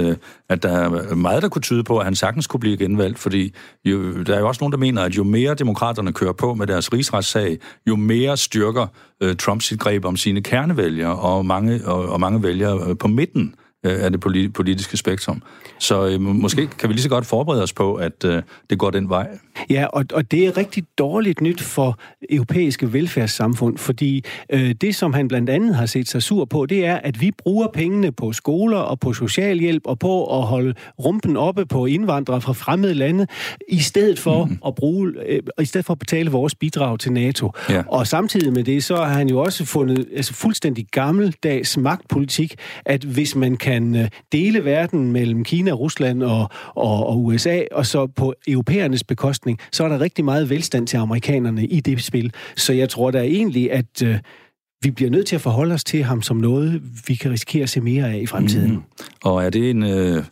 at der er meget, der kunne tyde på, at han sagtens kunne blive genvalgt, fordi jo, Øh, der er jo også nogen, der mener, at jo mere demokraterne kører på med deres rigsretssag, jo mere styrker øh, Trump sit greb om sine kernevælgere og mange, og, og mange vælgere øh, på midten. øh, af det politiske spektrum. Så øh, måske kan vi lige så godt forberede os på, at øh, det går den vej. Ja, og, og det er rigtig dårligt nyt for europæiske velfærdssamfund, fordi øh, det, som han blandt andet har set sig sur på, det er, at vi bruger pengene på skoler og på socialhjælp og på at holde rumpen oppe på indvandrere fra fremmede lande, i stedet for mm. at bruge, øh, i stedet for at betale vores bidrag til NATO. Ja. Og samtidig med det, så har han jo også fundet altså fuldstændig gammeldags magtpolitik, at hvis man kan øh, dele verden mellem Kina, Rusland og, og, og USA, og så på europæernes bekostning, så er der rigtig meget velstand til amerikanerne i det spil. Så jeg tror da egentlig, at øh, vi bliver nødt til at forholde os til ham som noget, vi kan risikere at se mere af i fremtiden. Mm. Og er det en... Øh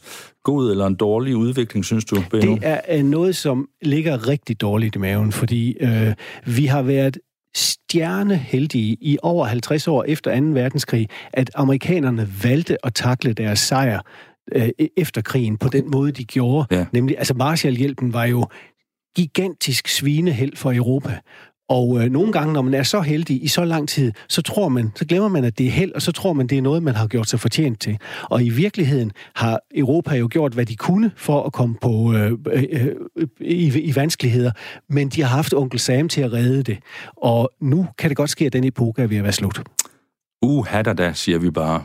god eller en dårlig udvikling, synes du, Benno? Det er noget, som ligger rigtig dårligt i maven, fordi øh, vi har været stjerneheldige i over 50 år efter 2. verdenskrig, at amerikanerne valgte at takle deres sejr øh, e-, efter krigen på den måde, de gjorde. Ja. Nemlig, altså Marshallhjælpen var jo gigantisk svineheld for Europa. Og øh, nogle gange, når man er så heldig i så lang tid, så tror man, så glemmer man, at det er held, og så tror man, det er noget, man har gjort sig fortjent til. Og i virkeligheden har Europa jo gjort, hvad de kunne for at komme på øh, øh, øh i, i vanskeligheder, men de har haft onkel Sam til at redde det. Og nu kan det godt ske, at den epoke er ved at være slut. Uh, da, siger vi bare.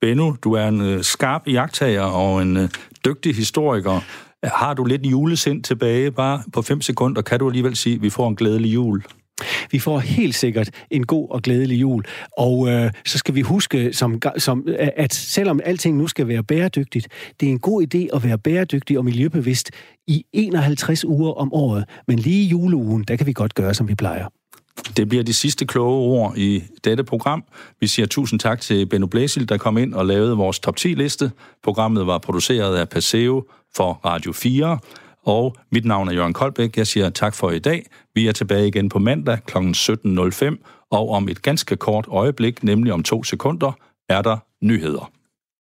Benno, du er en øh, skarp jagttager og en øh, dygtig historiker. Har du lidt julesind tilbage? Bare på 5 sekunder kan du alligevel sige, at vi får en glædelig jul. Vi får helt sikkert en god og glædelig jul. Og øh, så skal vi huske, som, som, at selvom alting nu skal være bæredygtigt, det er en god idé at være bæredygtig og miljøbevidst i 51 uger om året. Men lige i juleugen, der kan vi godt gøre, som vi plejer. Det bliver de sidste kloge ord i dette program. Vi siger tusind tak til Benno Blæsil, der kom ind og lavede vores top 10-liste. Programmet var produceret af Paseo for Radio 4. Og mit navn er Jørgen Koldbæk. Jeg siger tak for i dag. Vi er tilbage igen på mandag kl. 17.05, og om et ganske kort øjeblik, nemlig om to sekunder, er der nyheder.